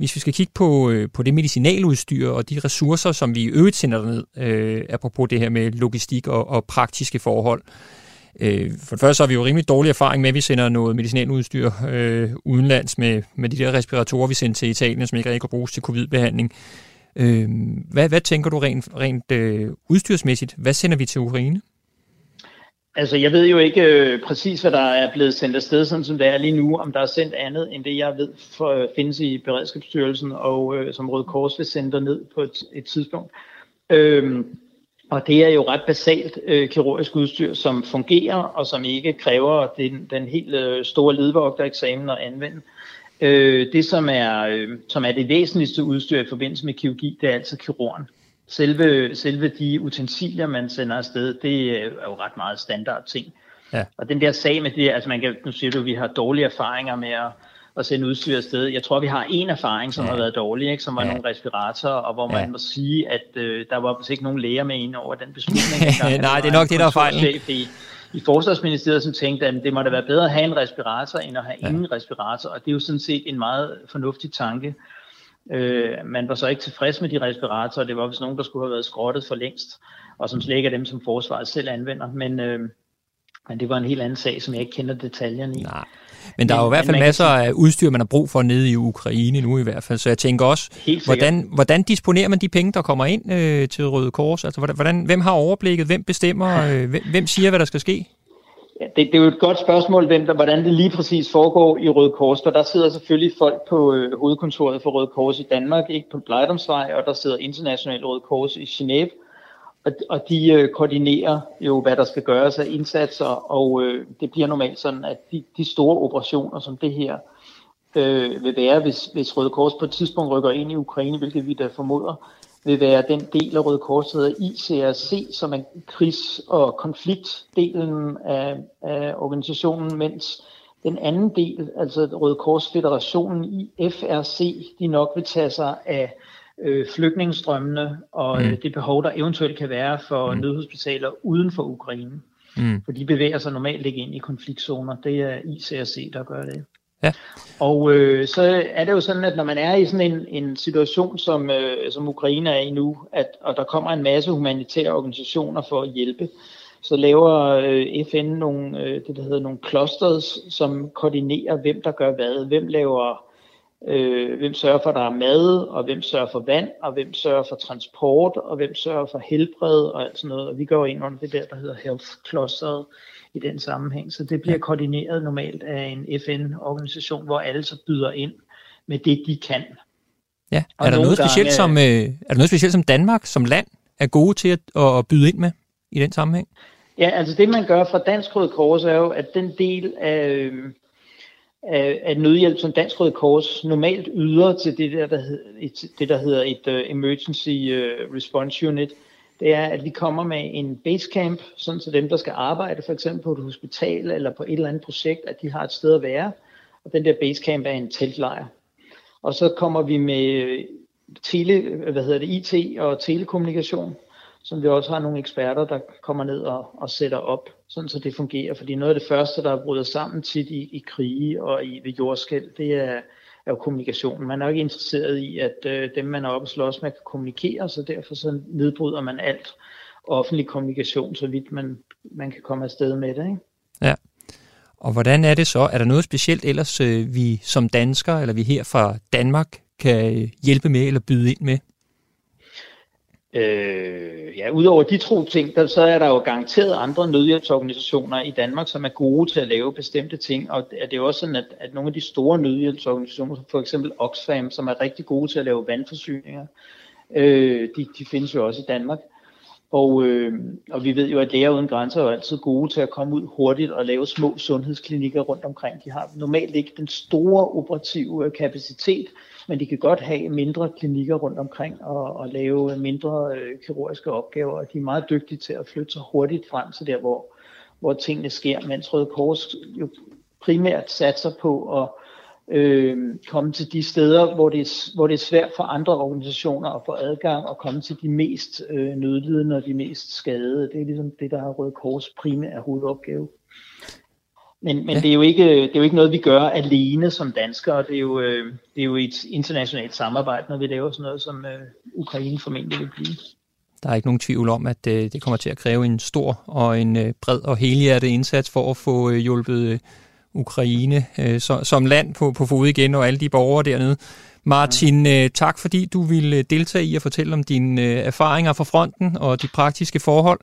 Hvis vi skal kigge på, øh, på det medicinaludstyr og de ressourcer, som vi i øvrigt sender ned, øh, apropos det her med logistik og, og praktiske forhold. Øh, for det første så har vi jo rimelig dårlig erfaring med, at vi sender noget medicinaludstyr øh, udenlands med, med de der respiratorer, vi sender til Italien, som ikke rigtig kan bruges til covid-behandling. Øh, hvad, hvad tænker du rent, rent øh, udstyrsmæssigt? Hvad sender vi til Ukraine? Altså, jeg ved jo ikke øh, præcis, hvad der er blevet sendt afsted, sådan som det er lige nu, om der er sendt andet end det, jeg ved for, øh, findes i Beredskabsstyrelsen, og øh, som Røde Kors vil sende ned på et, et tidspunkt. Øh, og det er jo ret basalt øh, kirurgisk udstyr, som fungerer, og som ikke kræver den, den helt øh, store ledvogtereksamen at anvende. Øh, det, som er, øh, som er det væsentligste udstyr i forbindelse med kirurgi, det er altså kirurgen selve, selve de utensilier, man sender afsted, det er jo ret meget standard ting. Ja. Og den der sag med det, altså man kan, nu siger du, at vi har dårlige erfaringer med at, at sende udstyr afsted. Jeg tror, vi har en erfaring, som ja. har været dårlig, ikke? som var ja. nogle respiratorer, og hvor man ja. må sige, at øh, der var ikke nogen læger med ind over den beslutning. Nej, det er nok det, der er fejlen. I, i Forsvarsministeriet, som tænkte, at det må da være bedre at have en respirator, end at have ja. ingen respirator, og det er jo sådan set en meget fornuftig tanke. Øh, man var så ikke tilfreds med de respiratorer. Det var vist nogen, der skulle have været skrottet for længst, og som slet ikke er dem, som forsvaret selv anvender. Men, øh, men det var en helt anden sag, som jeg ikke kender detaljerne i. Nej. Men der men, er jo i hvert fald masser af udstyr, man har brug for nede i Ukraine nu i hvert fald. Så jeg tænker også, hvordan, hvordan disponerer man de penge, der kommer ind øh, til Røde Kors? Altså, hvordan, hvem har overblikket? Hvem bestemmer? Øh, hvem, hvem siger, hvad der skal ske? Ja, det, det er jo et godt spørgsmål, hvem der, hvordan det lige præcis foregår i Røde Kors, for der sidder selvfølgelig folk på øh, hovedkontoret for Røde Kors i Danmark, ikke på Blejdomsvej, og der sidder International Røde Kors i Genève, og, og de øh, koordinerer jo, hvad der skal gøres af indsatser, og øh, det bliver normalt sådan, at de, de store operationer, som det her øh, vil være, hvis, hvis Røde Kors på et tidspunkt rykker ind i Ukraine, hvilket vi da formoder, vil være den del af Røde Kors, der hedder ICRC, som er krigs- og konfliktdelen af, af organisationen, mens den anden del, altså Røde Kors Federationen i FRC, de nok vil tage sig af øh, flygtningestrømmene og mm. det behov, der eventuelt kan være for mm. nødhospitaler uden for Ukraine. Mm. For de bevæger sig normalt ikke ind i konfliktzoner. Det er ICRC, der gør det. Ja. Og øh, så er det jo sådan, at når man er i sådan en, en situation, som, øh, som Ukraine er i nu, at, og der kommer en masse humanitære organisationer for at hjælpe, så laver øh, FN nogle, øh, det der hedder nogle clusters, som koordinerer, hvem der gør hvad, hvem laver øh, hvem sørger for, at der er mad, og hvem sørger for vand, og hvem sørger for transport, og hvem sørger for helbred og alt sådan noget. Og vi går ind under det der, der hedder Health Cluster i den sammenhæng. Så det bliver koordineret normalt af en FN-organisation, hvor alle så byder ind med det, de kan. Ja, er der, noget specielt gange, som, øh, er der noget specielt som Danmark som land er gode til at, at byde ind med i den sammenhæng? Ja, altså det man gør fra Dansk Røde Kors er jo, at den del af, af, af nødhjælp, som Dansk Røde Kors normalt yder til det der, der, hed, et, det, der hedder et uh, Emergency uh, Response Unit, det er, at vi kommer med en basecamp, sådan så dem, der skal arbejde for eksempel på et hospital eller på et eller andet projekt, at de har et sted at være. Og den der basecamp er en teltlejr. Og så kommer vi med øh, tele, hvad hedder det, IT og telekommunikation, som vi også har nogle eksperter, der kommer ned og, og sætter op, sådan så det fungerer. Fordi noget af det første, der bryder sammen tit i, i krige og i ved jordskæld, det er, er jo kommunikationen. Man er jo ikke interesseret i, at øh, dem, man er oppe og slås med, kan kommunikere, så derfor så nedbryder man alt offentlig kommunikation, så vidt man, man kan komme afsted med det. Ikke? Ja. Og hvordan er det så? Er der noget specielt ellers, øh, vi som danskere, eller vi her fra Danmark, kan øh, hjælpe med eller byde ind med? Øh, ja, udover de to ting, der, så er der jo garanteret andre nødhjælpsorganisationer i Danmark, som er gode til at lave bestemte ting, og det er jo også sådan, at, at nogle af de store nødhjælpsorganisationer, som for eksempel Oxfam, som er rigtig gode til at lave vandforsyninger, øh, de, de findes jo også i Danmark. Og, øh, og vi ved jo, at læger uden grænser er altid gode til at komme ud hurtigt og lave små sundhedsklinikker rundt omkring. De har normalt ikke den store operative øh, kapacitet, men de kan godt have mindre klinikker rundt omkring og, og lave mindre øh, kirurgiske opgaver, og de er meget dygtige til at flytte sig hurtigt frem til der, hvor, hvor tingene sker, mens Røde Kors jo primært satser på at øh, komme til de steder, hvor det, er, hvor det er svært for andre organisationer at få adgang og komme til de mest øh, nødlidende og de mest skadede. Det er ligesom det, der er Røde Kors primære hovedopgave. Men, men ja. det, er jo ikke, det er jo ikke noget, vi gør alene som danskere. Det er jo, øh, det er jo et internationalt samarbejde, når vi laver sådan noget, som øh, Ukraine formentlig vil blive. Der er ikke nogen tvivl om, at øh, det kommer til at kræve en stor og en øh, bred og helhjertet indsats for at få øh, hjulpet øh, Ukraine øh, så, som land på, på fod igen, og alle de borgere dernede. Martin, øh, tak fordi du ville deltage i at fortælle om dine øh, erfaringer fra fronten og de praktiske forhold.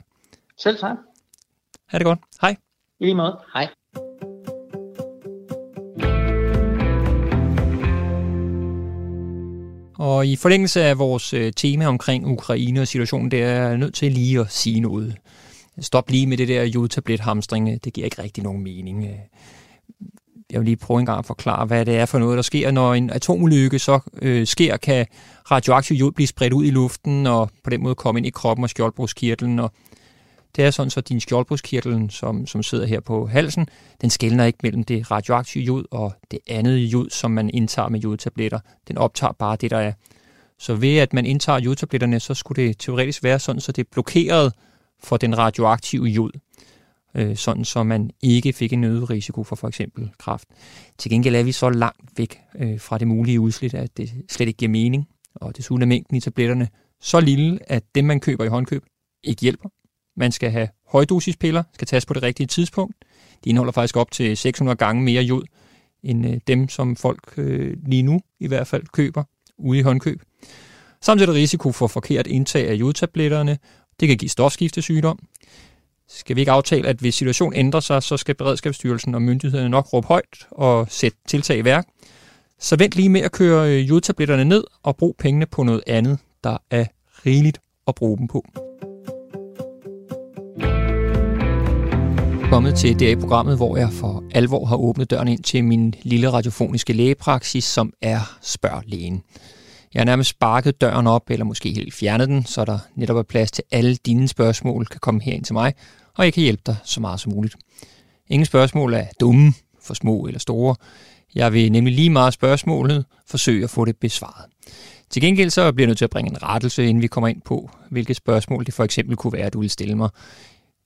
Selv tak. Ha' det godt. Hej. I lige måde. Hej. Og i forlængelse af vores øh, tema omkring Ukraine og situationen, det er jeg nødt til lige at sige noget. Stop lige med det der jodtablet-hamstring. Det giver ikke rigtig nogen mening. Jeg vil lige prøve en gang at forklare, hvad det er for noget, der sker. Når en atomulykke så øh, sker, kan radioaktiv jod blive spredt ud i luften og på den måde komme ind i kroppen og skjoldbruskkirtlen. Og det er sådan, så din skjoldbruskkirtel, som, som sidder her på halsen, den skældner ikke mellem det radioaktive jod og det andet jod, som man indtager med jodtabletter. Den optager bare det, der er. Så ved at man indtager jodtabletterne, så skulle det teoretisk være sådan, så det er blokeret for den radioaktive jod. Øh, sådan så man ikke fik en øget risiko for for eksempel kræft. Til gengæld er vi så langt væk øh, fra det mulige udslit, at det slet ikke giver mening. Og desuden er mængden i tabletterne så lille, at dem man køber i håndkøb ikke hjælper. Man skal have højdosispiller, skal tages på det rigtige tidspunkt. De indeholder faktisk op til 600 gange mere jod, end øh, dem, som folk øh, lige nu i hvert fald køber ude i håndkøb. Samtidig er der risiko for forkert indtag af jodtabletterne. Det kan give stofskiftesygdom. Skal vi ikke aftale, at hvis situationen ændrer sig, så skal Beredskabsstyrelsen og myndighederne nok råbe højt og sætte tiltag i værk. Så vent lige med at køre øh, jodtabletterne ned og brug pengene på noget andet, der er rigeligt at bruge dem på. kommet til det i programmet, hvor jeg for alvor har åbnet døren ind til min lille radiofoniske lægepraksis, som er Spørg Lægen. Jeg har nærmest sparket døren op, eller måske helt fjernet den, så der netop er plads til alle dine spørgsmål kan komme herind til mig, og jeg kan hjælpe dig så meget som muligt. Ingen spørgsmål er dumme, for små eller store. Jeg vil nemlig lige meget spørgsmålet forsøge at få det besvaret. Til gengæld så bliver jeg nødt til at bringe en rettelse, inden vi kommer ind på, hvilke spørgsmål det for eksempel kunne være, at du vil stille mig.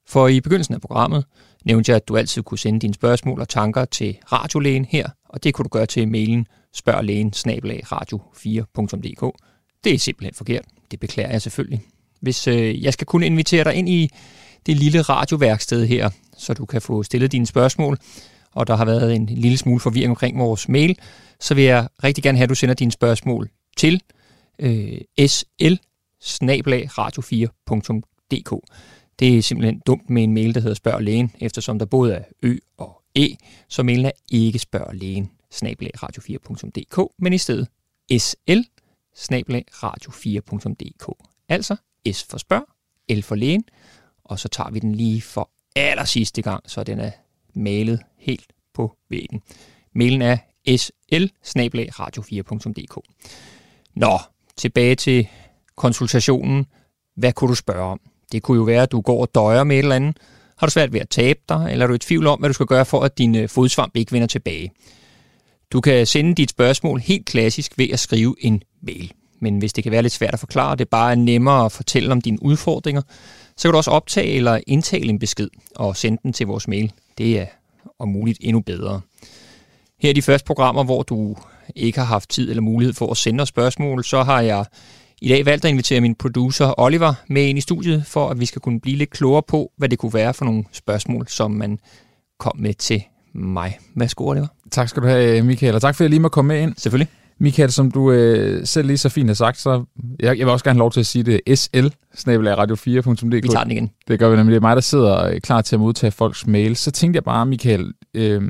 For i begyndelsen af programmet nævnte jeg, at du altid kunne sende dine spørgsmål og tanker til radiolægen her, og det kunne du gøre til mailen spørglægen radio4.dk. Det er simpelthen forkert. Det beklager jeg selvfølgelig. Hvis øh, jeg skal kunne invitere dig ind i det lille radioværksted her, så du kan få stillet dine spørgsmål, og der har været en lille smule forvirring omkring vores mail, så vil jeg rigtig gerne have, at du sender dine spørgsmål til øh, sl radio4.dk. Det er simpelthen dumt med en mail, der hedder spørg lægen, eftersom der både er ø og e, så mailen er ikke spørg lægen radio4.dk, men i stedet sl radio4.dk. Altså S for spørg, L for lægen, og så tager vi den lige for aller sidste gang, så den er malet helt på væggen. Mailen er sl radio4.dk. Nå, tilbage til konsultationen. Hvad kunne du spørge om? Det kunne jo være, at du går og døjer med et eller andet. Har du svært ved at tabe dig, eller er du i tvivl om, hvad du skal gøre for, at din øh, fodsvamp ikke vender tilbage? Du kan sende dit spørgsmål helt klassisk ved at skrive en mail. Men hvis det kan være lidt svært at forklare, det bare er nemmere at fortælle om dine udfordringer, så kan du også optage eller indtale en besked og sende den til vores mail. Det er om muligt endnu bedre. Her er de første programmer, hvor du ikke har haft tid eller mulighed for at sende os spørgsmål, så har jeg i dag valgt at invitere min producer Oliver med ind i studiet, for at vi skal kunne blive lidt klogere på, hvad det kunne være for nogle spørgsmål, som man kom med til mig. Værsgo, Oliver. Tak skal du have, Michael, og tak for, at jeg lige må komme med ind. Selvfølgelig. Michael, som du øh, selv lige så fint har sagt, så jeg, jeg vil også gerne have lov til at sige det, sl radio4.dk. Vi tager den igen. Det gør vi nemlig. Det er mig, der sidder øh, klar til at modtage folks mail. Så tænkte jeg bare, Michael, øh,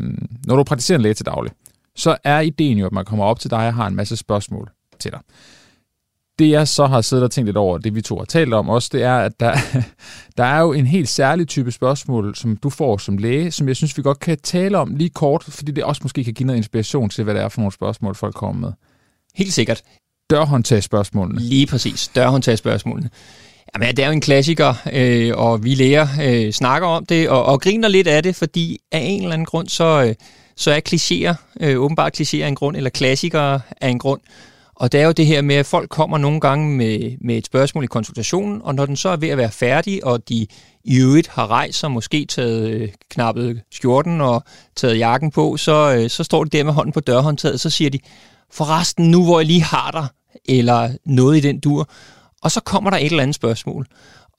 når du praktiserer en læge til daglig, så er ideen jo, at man kommer op til dig og har en masse spørgsmål til dig det jeg så har siddet og tænkt lidt over, det vi to har talt om også, det er, at der, der er jo en helt særlig type spørgsmål, som du får som læge, som jeg synes, vi godt kan tale om lige kort, fordi det også måske kan give noget inspiration til, hvad det er for nogle spørgsmål, folk kommer med. Helt sikkert. Dørhåndtagspørgsmålene. Lige præcis, dørhåndtagspørgsmålene. Jamen, det er jo en klassiker, øh, og vi læger øh, snakker om det, og, og griner lidt af det, fordi af en eller anden grund, så, øh, så er klichéer, øh, åbenbart klichéer en grund, eller klassikere af en grund. Og det er jo det her med, at folk kommer nogle gange med, med et spørgsmål i konsultationen, og når den så er ved at være færdig, og de i øvrigt har rejst sig, måske taget øh, knappet skjorten og taget jakken på, så, øh, så står de der med hånden på dørhåndtaget, så siger de, forresten nu hvor jeg lige har dig, eller noget i den dur, og så kommer der et eller andet spørgsmål.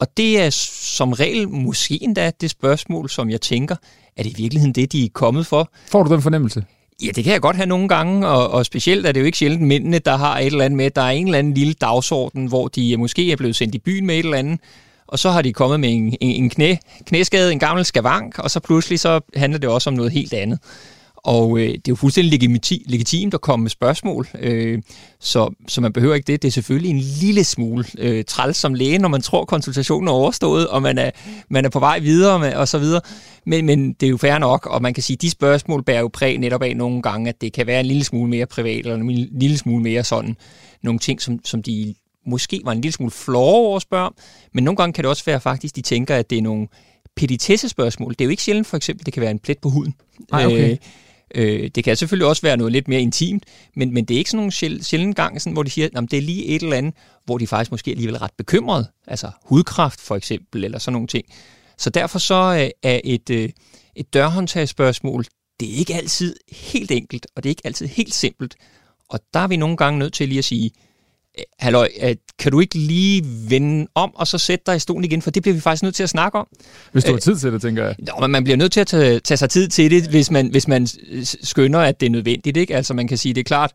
Og det er som regel måske endda det spørgsmål, som jeg tænker, er det i virkeligheden det, de er kommet for? Får du den fornemmelse? Ja, det kan jeg godt have nogle gange, og, og specielt er det jo ikke sjældent mændene, der har et eller andet med. Der er en eller anden lille dagsorden, hvor de måske er blevet sendt i byen med et eller andet, og så har de kommet med en, en, en knæ, knæskade, en gammel skavank, og så pludselig så handler det også om noget helt andet. Og øh, det er jo fuldstændig legiti- legitimt at komme med spørgsmål, øh, så, så man behøver ikke det. Det er selvfølgelig en lille smule øh, træls som læge, når man tror, konsultationen er overstået, og man er, man er på vej videre med, og så videre. Men, men det er jo fair nok, og man kan sige, at de spørgsmål bærer jo præg netop af nogle gange, at det kan være en lille smule mere privat, eller en lille smule mere sådan nogle ting, som, som de måske var en lille smule flore over at spørge men nogle gange kan det også være faktisk, de tænker, at det er nogle petitesse-spørgsmål. Det er jo ikke sjældent, for eksempel, det kan være en plet på huden. Nej, okay. Øh, Øh, det kan selvfølgelig også være noget lidt mere intimt, men, men det er ikke sådan nogle sjæl, sjældent gang, sådan, hvor de siger, at det er lige et eller andet, hvor de faktisk måske alligevel er ret bekymrede. Altså hudkræft for eksempel, eller sådan nogle ting. Så derfor så øh, er et, øh, et dørhåndtagsspørgsmål, det er ikke altid helt enkelt, og det er ikke altid helt simpelt. Og der er vi nogle gange nødt til lige at sige, halløj, kan du ikke lige vende om, og så sætte dig i stolen igen, for det bliver vi faktisk nødt til at snakke om. Hvis du har tid til det, tænker jeg. Nå, men man bliver nødt til at tage, tage sig tid til det, hvis man, hvis man skønner, at det er nødvendigt. Ikke? Altså man kan sige, det er klart,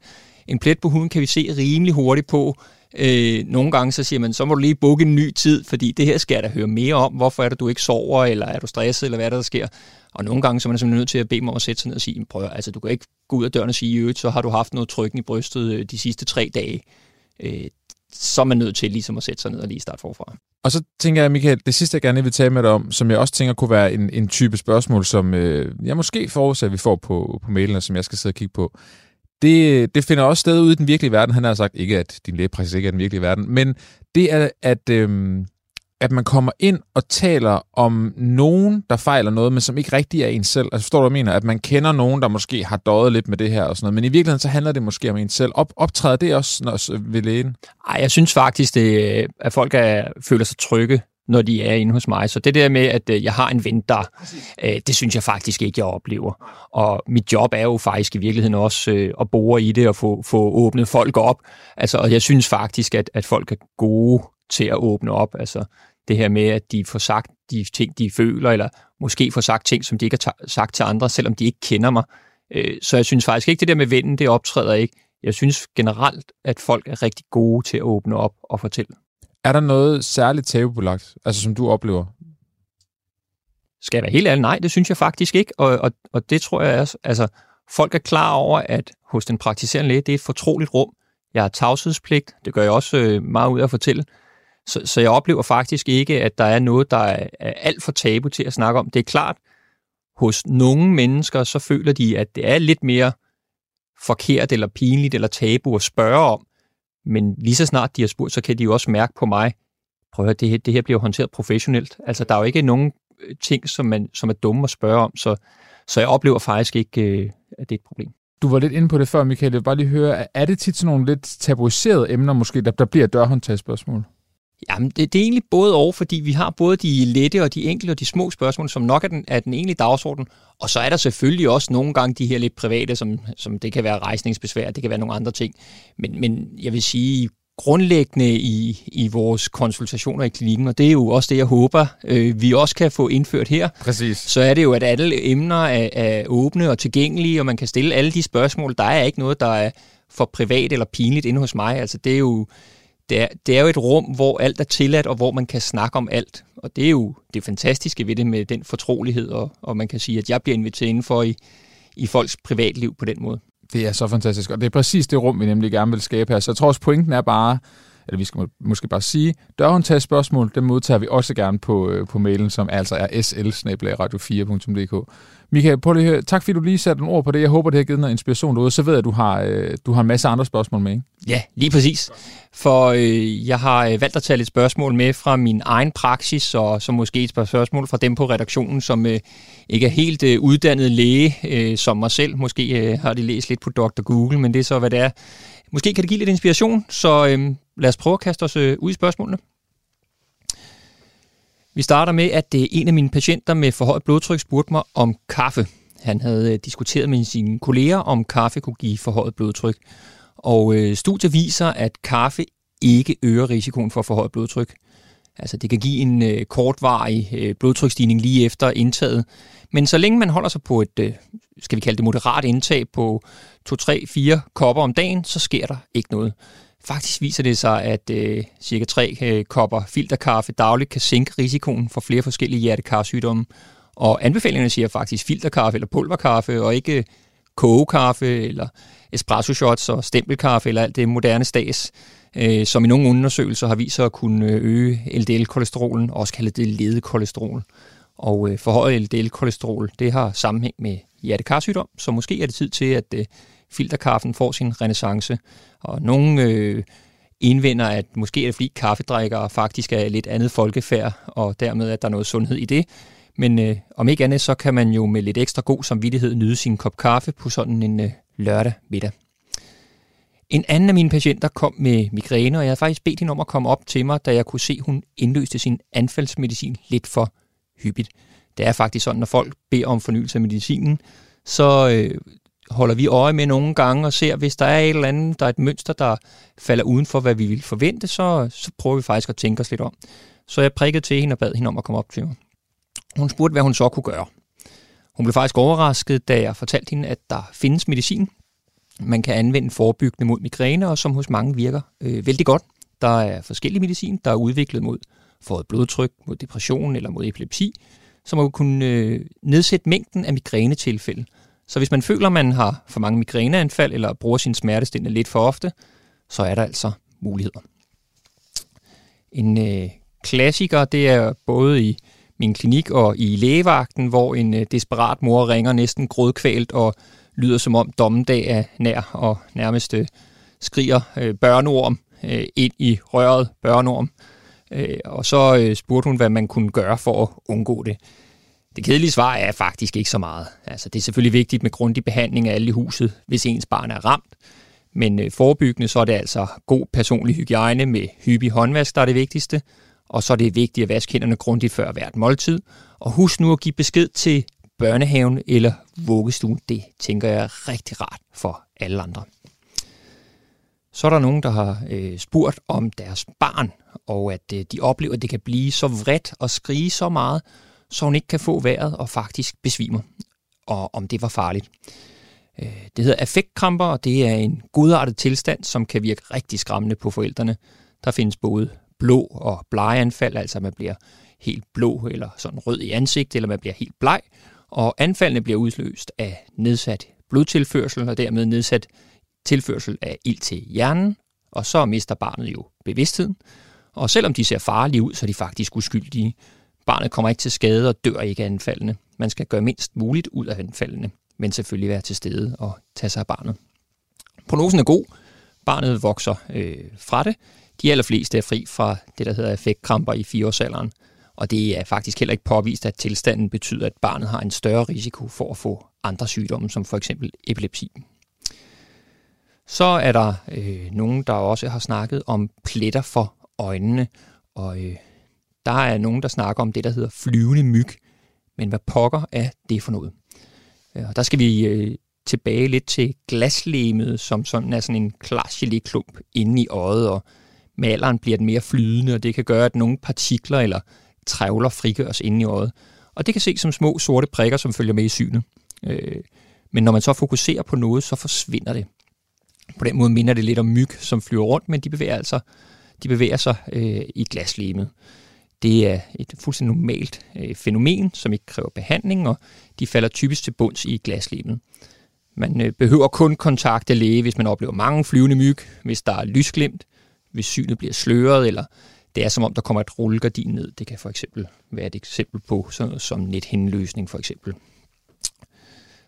en plet på huden kan vi se rimelig hurtigt på. Øh, nogle gange så siger man, så må du lige booke en ny tid, fordi det her skal jeg da høre mere om. Hvorfor er det, du ikke sover, eller er du stresset, eller hvad er der, der sker? Og nogle gange så er man simpelthen nødt til at bede mig om at sætte sig ned og sige, prøv altså du kan ikke gå ud af døren og sige, så har du haft noget trykken i brystet øh, de sidste tre dage. Øh, så er man nødt til ligesom at sætte sig ned og lige starte forfra. Og så tænker jeg, Michael, det sidste, jeg gerne vil tale med dig om, som jeg også tænker kunne være en, en type spørgsmål, som øh, jeg måske forudser, at vi får på, på mailen, som jeg skal sidde og kigge på. Det, det finder også sted ude i den virkelige verden. Han har sagt, ikke at din lægepraksis ikke er den virkelige verden, men det er, at øh, at man kommer ind og taler om nogen, der fejler noget, men som ikke rigtig er en selv. Altså forstår du, hvad jeg mener? At man kender nogen, der måske har døjet lidt med det her og sådan noget, men i virkeligheden så handler det måske om en selv. Op, optræder det også når, ved lægen? Ej, jeg synes faktisk, det, øh, at folk er, føler sig trygge når de er inde hos mig. Så det der med, at øh, jeg har en ven der, øh, det synes jeg faktisk ikke, jeg oplever. Og mit job er jo faktisk i virkeligheden også at bore i det og få, få åbnet folk op. Altså, og jeg synes faktisk, at, at folk er gode til at åbne op. Altså, det her med, at de får sagt de ting, de føler, eller måske får sagt ting, som de ikke har sagt til andre, selvom de ikke kender mig. Øh, så jeg synes faktisk ikke, det der med vennen, det optræder ikke. Jeg synes generelt, at folk er rigtig gode til at åbne op og fortælle. Er der noget særligt tabubelagt, altså som du oplever? Skal jeg være helt ærlig? Nej, det synes jeg faktisk ikke. Og, og, og det tror jeg også, altså folk er klar over, at hos den praktiserende læge, det er et fortroligt rum. Jeg har tavshedspligt, det gør jeg også øh, meget ud af at fortælle. Så, så jeg oplever faktisk ikke, at der er noget, der er, er alt for tabu til at snakke om. Det er klart, hos nogle mennesker, så føler de, at det er lidt mere forkert eller pinligt eller tabu at spørge om. Men lige så snart de har spurgt, så kan de jo også mærke på mig, prøv at det her, det her bliver håndteret professionelt. Altså, der er jo ikke nogen øh, ting, som, man, som er dumme at spørge om, så, så jeg oplever faktisk ikke, øh, at det er et problem. Du var lidt inde på det før, Michael. Jeg vil bare lige høre, er det tit sådan nogle lidt tabuiserede emner, måske, der, der bliver dørhåndtagsspørgsmål? Jamen, det, det er egentlig både og, fordi vi har både de lette og de enkle og de små spørgsmål, som nok er den, er den egentlige dagsorden. Og så er der selvfølgelig også nogle gange de her lidt private, som, som det kan være rejsningsbesvær, det kan være nogle andre ting. Men, men jeg vil sige, grundlæggende i, i vores konsultationer i klinikken, og det er jo også det, jeg håber, øh, vi også kan få indført her. Præcis. Så er det jo, at alle emner er, er åbne og tilgængelige, og man kan stille alle de spørgsmål. Der er ikke noget, der er for privat eller pinligt inde hos mig. Altså, det er jo det er, det er jo et rum, hvor alt er tilladt, og hvor man kan snakke om alt. Og det er jo det fantastiske ved det med den fortrolighed, og, og man kan sige, at jeg bliver inviteret indenfor i, i folks privatliv på den måde. Det er så fantastisk, og det er præcis det rum, vi nemlig gerne vil skabe her. Så jeg tror også, pointen er bare, eller vi skal måske bare sige, dørhåndtaget spørgsmål, dem modtager vi også gerne på, øh, på mailen, som altså er sl-radio4.dk. Michael, prøv lige tak fordi du lige satte en ord på det. Jeg håber, det har givet noget inspiration derude. Så ved jeg, at du har, øh, du har en masse andre spørgsmål med, ikke? Ja, lige præcis. For øh, jeg har øh, valgt at tage lidt spørgsmål med fra min egen praksis, og så måske et par spørgsmål fra dem på redaktionen, som øh, ikke er helt øh, uddannet læge øh, som mig selv. Måske øh, har de læst lidt på Dr. Google, men det er så, hvad det er. Måske kan det give lidt inspiration, så øh, lad os prøve at kaste os øh, ud i spørgsmålene. Vi starter med, at det er en af mine patienter med forhøjet blodtryk spurgte mig om kaffe. Han havde øh, diskuteret med sine kolleger, om kaffe kunne give forhøjet blodtryk. Og øh, studier viser, at kaffe ikke øger risikoen for forhøjet blodtryk. Altså det kan give en øh, kortvarig øh, blodtryksstigning lige efter indtaget. Men så længe man holder sig på et, øh, skal vi kalde det moderat indtag på 2-3-4 kopper om dagen, så sker der ikke noget. Faktisk viser det sig, at øh, cirka 3 øh, kopper filterkaffe dagligt kan sænke risikoen for flere forskellige hjertekarsygdomme. Og anbefalingerne siger faktisk filterkaffe eller pulverkaffe, og ikke øh, kogekaffe eller espresso shots og stempelkaffe eller alt det moderne stas, øh, som i nogle undersøgelser har vist sig at kunne øh, øge LDL-kolesterolen, også kaldet det ledekolesterol. Og øh, forhøjet LDL-kolesterol, det har sammenhæng med hjertekarsygdom, så måske er det tid til, at øh, filterkaffen får sin renaissance. Og nogle øh, indvender, at måske er det fordi kaffedrikkere faktisk er lidt andet folkefærd, og dermed at der er noget sundhed i det. Men øh, om ikke andet, så kan man jo med lidt ekstra god samvittighed nyde sin kop kaffe på sådan en øh, lørdag middag. En anden af mine patienter kom med migræne, og jeg havde faktisk bedt hende om at komme op til mig, da jeg kunne se, at hun indløste sin anfaldsmedicin lidt for hyppigt. Det er faktisk sådan, når folk beder om fornyelse af medicinen, så øh, holder vi øje med nogle gange og ser, hvis der er et eller andet, der er et mønster, der falder uden for, hvad vi ville forvente, så, så prøver vi faktisk at tænke os lidt om. Så jeg prikkede til hende og bad hende om at komme op til mig. Hun spurgte, hvad hun så kunne gøre. Hun blev faktisk overrasket, da jeg fortalte hende, at der findes medicin, man kan anvende forebyggende mod migræne, og som hos mange virker øh, vældig godt. Der er forskellige medicin, der er udviklet mod for blodtryk, mod depression eller mod epilepsi, som man kunne øh, nedsætte mængden af migrænetilfælde. Så hvis man føler, man har for mange migræneanfald eller bruger sin smertestillende lidt for ofte, så er der altså muligheder. En øh, klassiker, det er både i min klinik og i lægevagten, hvor en øh, desperat mor ringer næsten grådkvalt og lyder som om dommedag er nær og nærmest øh, skriger øh, børneorm øh, ind i røret børneorm. Øh, og så øh, spurgte hun, hvad man kunne gøre for at undgå det. Det kedelige svar er faktisk ikke så meget. Altså, det er selvfølgelig vigtigt med grundig behandling af alle i huset, hvis ens barn er ramt. Men øh, forebyggende, så er det altså god personlig hygiejne med hyppig håndvask, der er det vigtigste. Og så er det vigtigt at vaske hænderne grundigt før hvert måltid. Og husk nu at give besked til børnehaven eller vuggestuen. Det tænker jeg er rigtig rart for alle andre. Så er der nogen, der har øh, spurgt om deres barn, og at øh, de oplever, at det kan blive så vredt og skrige så meget, så hun ikke kan få vejret og faktisk besvimer, og om det var farligt. Øh, det hedder affektkramper, og det er en godartet tilstand, som kan virke rigtig skræmmende på forældrene. Der findes både blå og blegeanfald, altså man bliver helt blå eller sådan rød i ansigtet, eller man bliver helt bleg, og anfaldene bliver udløst af nedsat blodtilførsel, og dermed nedsat tilførsel af ild til hjernen, og så mister barnet jo bevidstheden, Og selvom de ser farlige ud, så er de faktisk uskyldige. Barnet kommer ikke til skade og dør ikke af anfaldene. Man skal gøre mindst muligt ud af anfaldene, men selvfølgelig være til stede og tage sig af barnet. Prognosen er god. Barnet vokser øh, fra det. De allerfleste er fri fra det, der hedder effektkramper i fireårsalderen. Og det er faktisk heller ikke påvist, at tilstanden betyder, at barnet har en større risiko for at få andre sygdomme, som for eksempel epilepsi. Så er der øh, nogen, der også har snakket om pletter for øjnene, og øh, der er nogen, der snakker om det, der hedder flyvende myg. Men hvad pokker er det for noget? Øh, og der skal vi øh, tilbage lidt til glaslemet, som sådan er sådan en klar geléklump inde i øjet, og med alderen bliver den mere flydende, og det kan gøre, at nogle partikler eller trævler frigøres inde i øjet. Og det kan ses som små sorte prikker, som følger med i synet. Øh, men når man så fokuserer på noget, så forsvinder det. På den måde minder det lidt om myg, som flyver rundt, men de bevæger, altså, de bevæger sig øh, i glaslemet. Det er et fuldstændig normalt øh, fænomen, som ikke kræver behandling, og de falder typisk til bunds i glaslemet. Man øh, behøver kun kontakte læge, hvis man oplever mange flyvende myg, hvis der er lysglimt, hvis synet bliver sløret, eller det er som om, der kommer et rullegardin ned. Det kan for eksempel være et eksempel på sådan noget som nethenløsning for eksempel.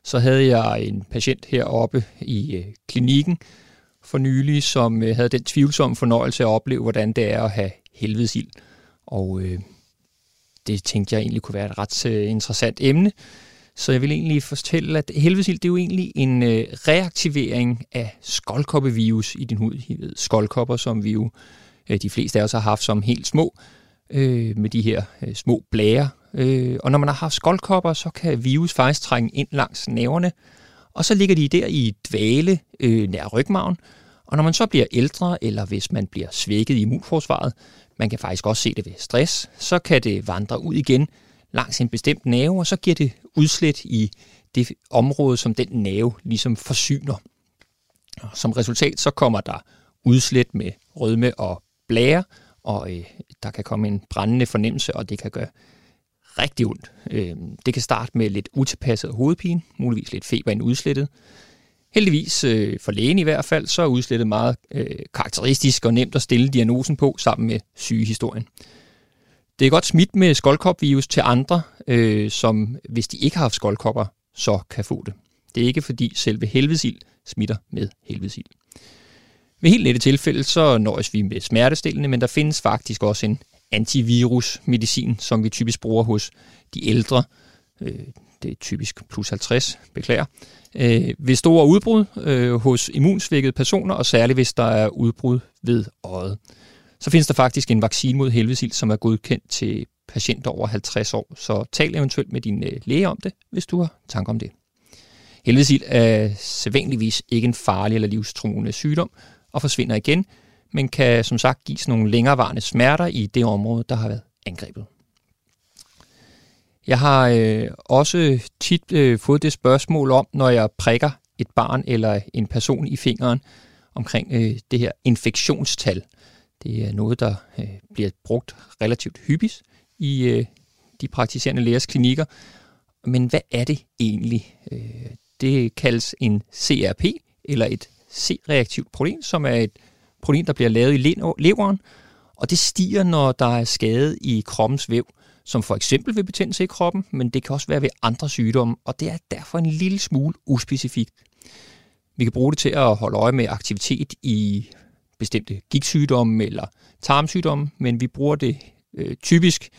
Så havde jeg en patient heroppe i øh, klinikken for nylig, som øh, havde den tvivlsomme fornøjelse at opleve, hvordan det er at have helvedesild. Og øh, det tænkte jeg egentlig kunne være et ret øh, interessant emne. Så jeg vil egentlig fortælle, at helvedesild det er jo egentlig en øh, reaktivering af skoldkoppevirus i din hud. I ved, skoldkopper, som vi jo øh, Øh, de fleste af os har haft som helt små, øh, med de her øh, små blære. Øh, og når man har haft skoldkopper, så kan virus faktisk trænge ind langs næverne, og så ligger de der i dvale øh, nær rygmagen. Og når man så bliver ældre, eller hvis man bliver svækket i immunforsvaret, man kan faktisk også se det ved stress, så kan det vandre ud igen langs en bestemt nerve, og så giver det udslæt i det område, som den nerve ligesom forsyner. Og Som resultat så kommer der udslæt med rødme og blære, og øh, der kan komme en brændende fornemmelse, og det kan gøre rigtig ondt. Øh, det kan starte med lidt utilpasset hovedpine, muligvis lidt feber end udslettet. Heldigvis, øh, for lægen i hvert fald, så er udslættet meget øh, karakteristisk og nemt at stille diagnosen på sammen med sygehistorien. Det er godt smidt med skoldkopvirus til andre, øh, som hvis de ikke har haft skoldkopper, så kan få det. Det er ikke fordi selve helvedesild smitter med helvedesild. Ved helt lette tilfælde, så nøjes vi med smertestillende, men der findes faktisk også en antivirusmedicin, som vi typisk bruger hos de ældre. Øh, det er typisk plus 50, beklager. Øh, ved store udbrud øh, hos immunsvækkede personer, og særligt hvis der er udbrud ved øjet. Så findes der faktisk en vaccine mod helvedesild, som er godkendt til patienter over 50 år. Så tal eventuelt med din øh, læge om det, hvis du har tanker om det. Helvedesild er sædvanligvis ikke en farlig eller livstruende sygdom, og forsvinder igen, men kan som sagt give nogle længerevarende smerter i det område, der har været angrebet. Jeg har øh, også tit øh, fået det spørgsmål om, når jeg prikker et barn eller en person i fingeren omkring øh, det her infektionstal. Det er noget, der øh, bliver brugt relativt hyppigt i øh, de praktiserende lægers klinikker. Men hvad er det egentlig? Øh, det kaldes en CRP, eller et C-reaktivt protein, som er et protein, der bliver lavet i leveren, og det stiger, når der er skade i kroppens væv, som for eksempel ved betændelse i kroppen, men det kan også være ved andre sygdomme, og det er derfor en lille smule uspecifikt. Vi kan bruge det til at holde øje med aktivitet i bestemte gigtsygdomme eller tarmsygdomme, men vi bruger det øh, typisk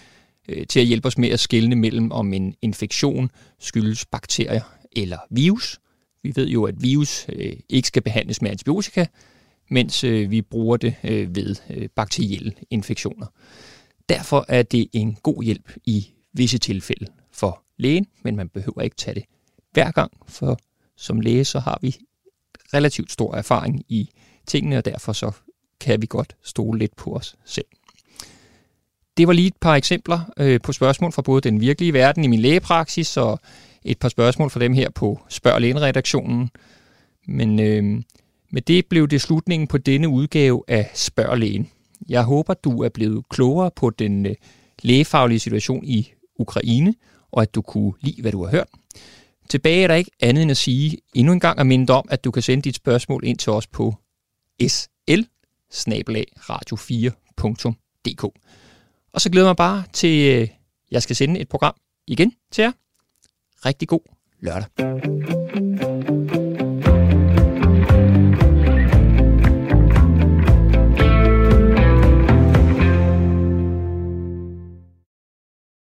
øh, til at hjælpe os med at skelne mellem, om en infektion skyldes bakterier eller virus, vi ved jo, at virus øh, ikke skal behandles med antibiotika, mens øh, vi bruger det øh, ved øh, bakterielle infektioner. Derfor er det en god hjælp i visse tilfælde for lægen, men man behøver ikke tage det hver gang, for som læge så har vi relativt stor erfaring i tingene, og derfor så kan vi godt stole lidt på os selv. Det var lige et par eksempler øh, på spørgsmål fra både den virkelige verden i min lægepraksis og et par spørgsmål fra dem her på Spørg Lægen-redaktionen. Men øh, med det blev det slutningen på denne udgave af Spørg Lægen. Jeg håber, du er blevet klogere på den øh, lægefaglige situation i Ukraine, og at du kunne lide, hvad du har hørt. Tilbage er der ikke andet end at sige endnu en gang og minde om, at du kan sende dit spørgsmål ind til os på sl radio4.dk. Og så glæder jeg mig bare til, at jeg skal sende et program igen til jer. Rigtig god lørdag.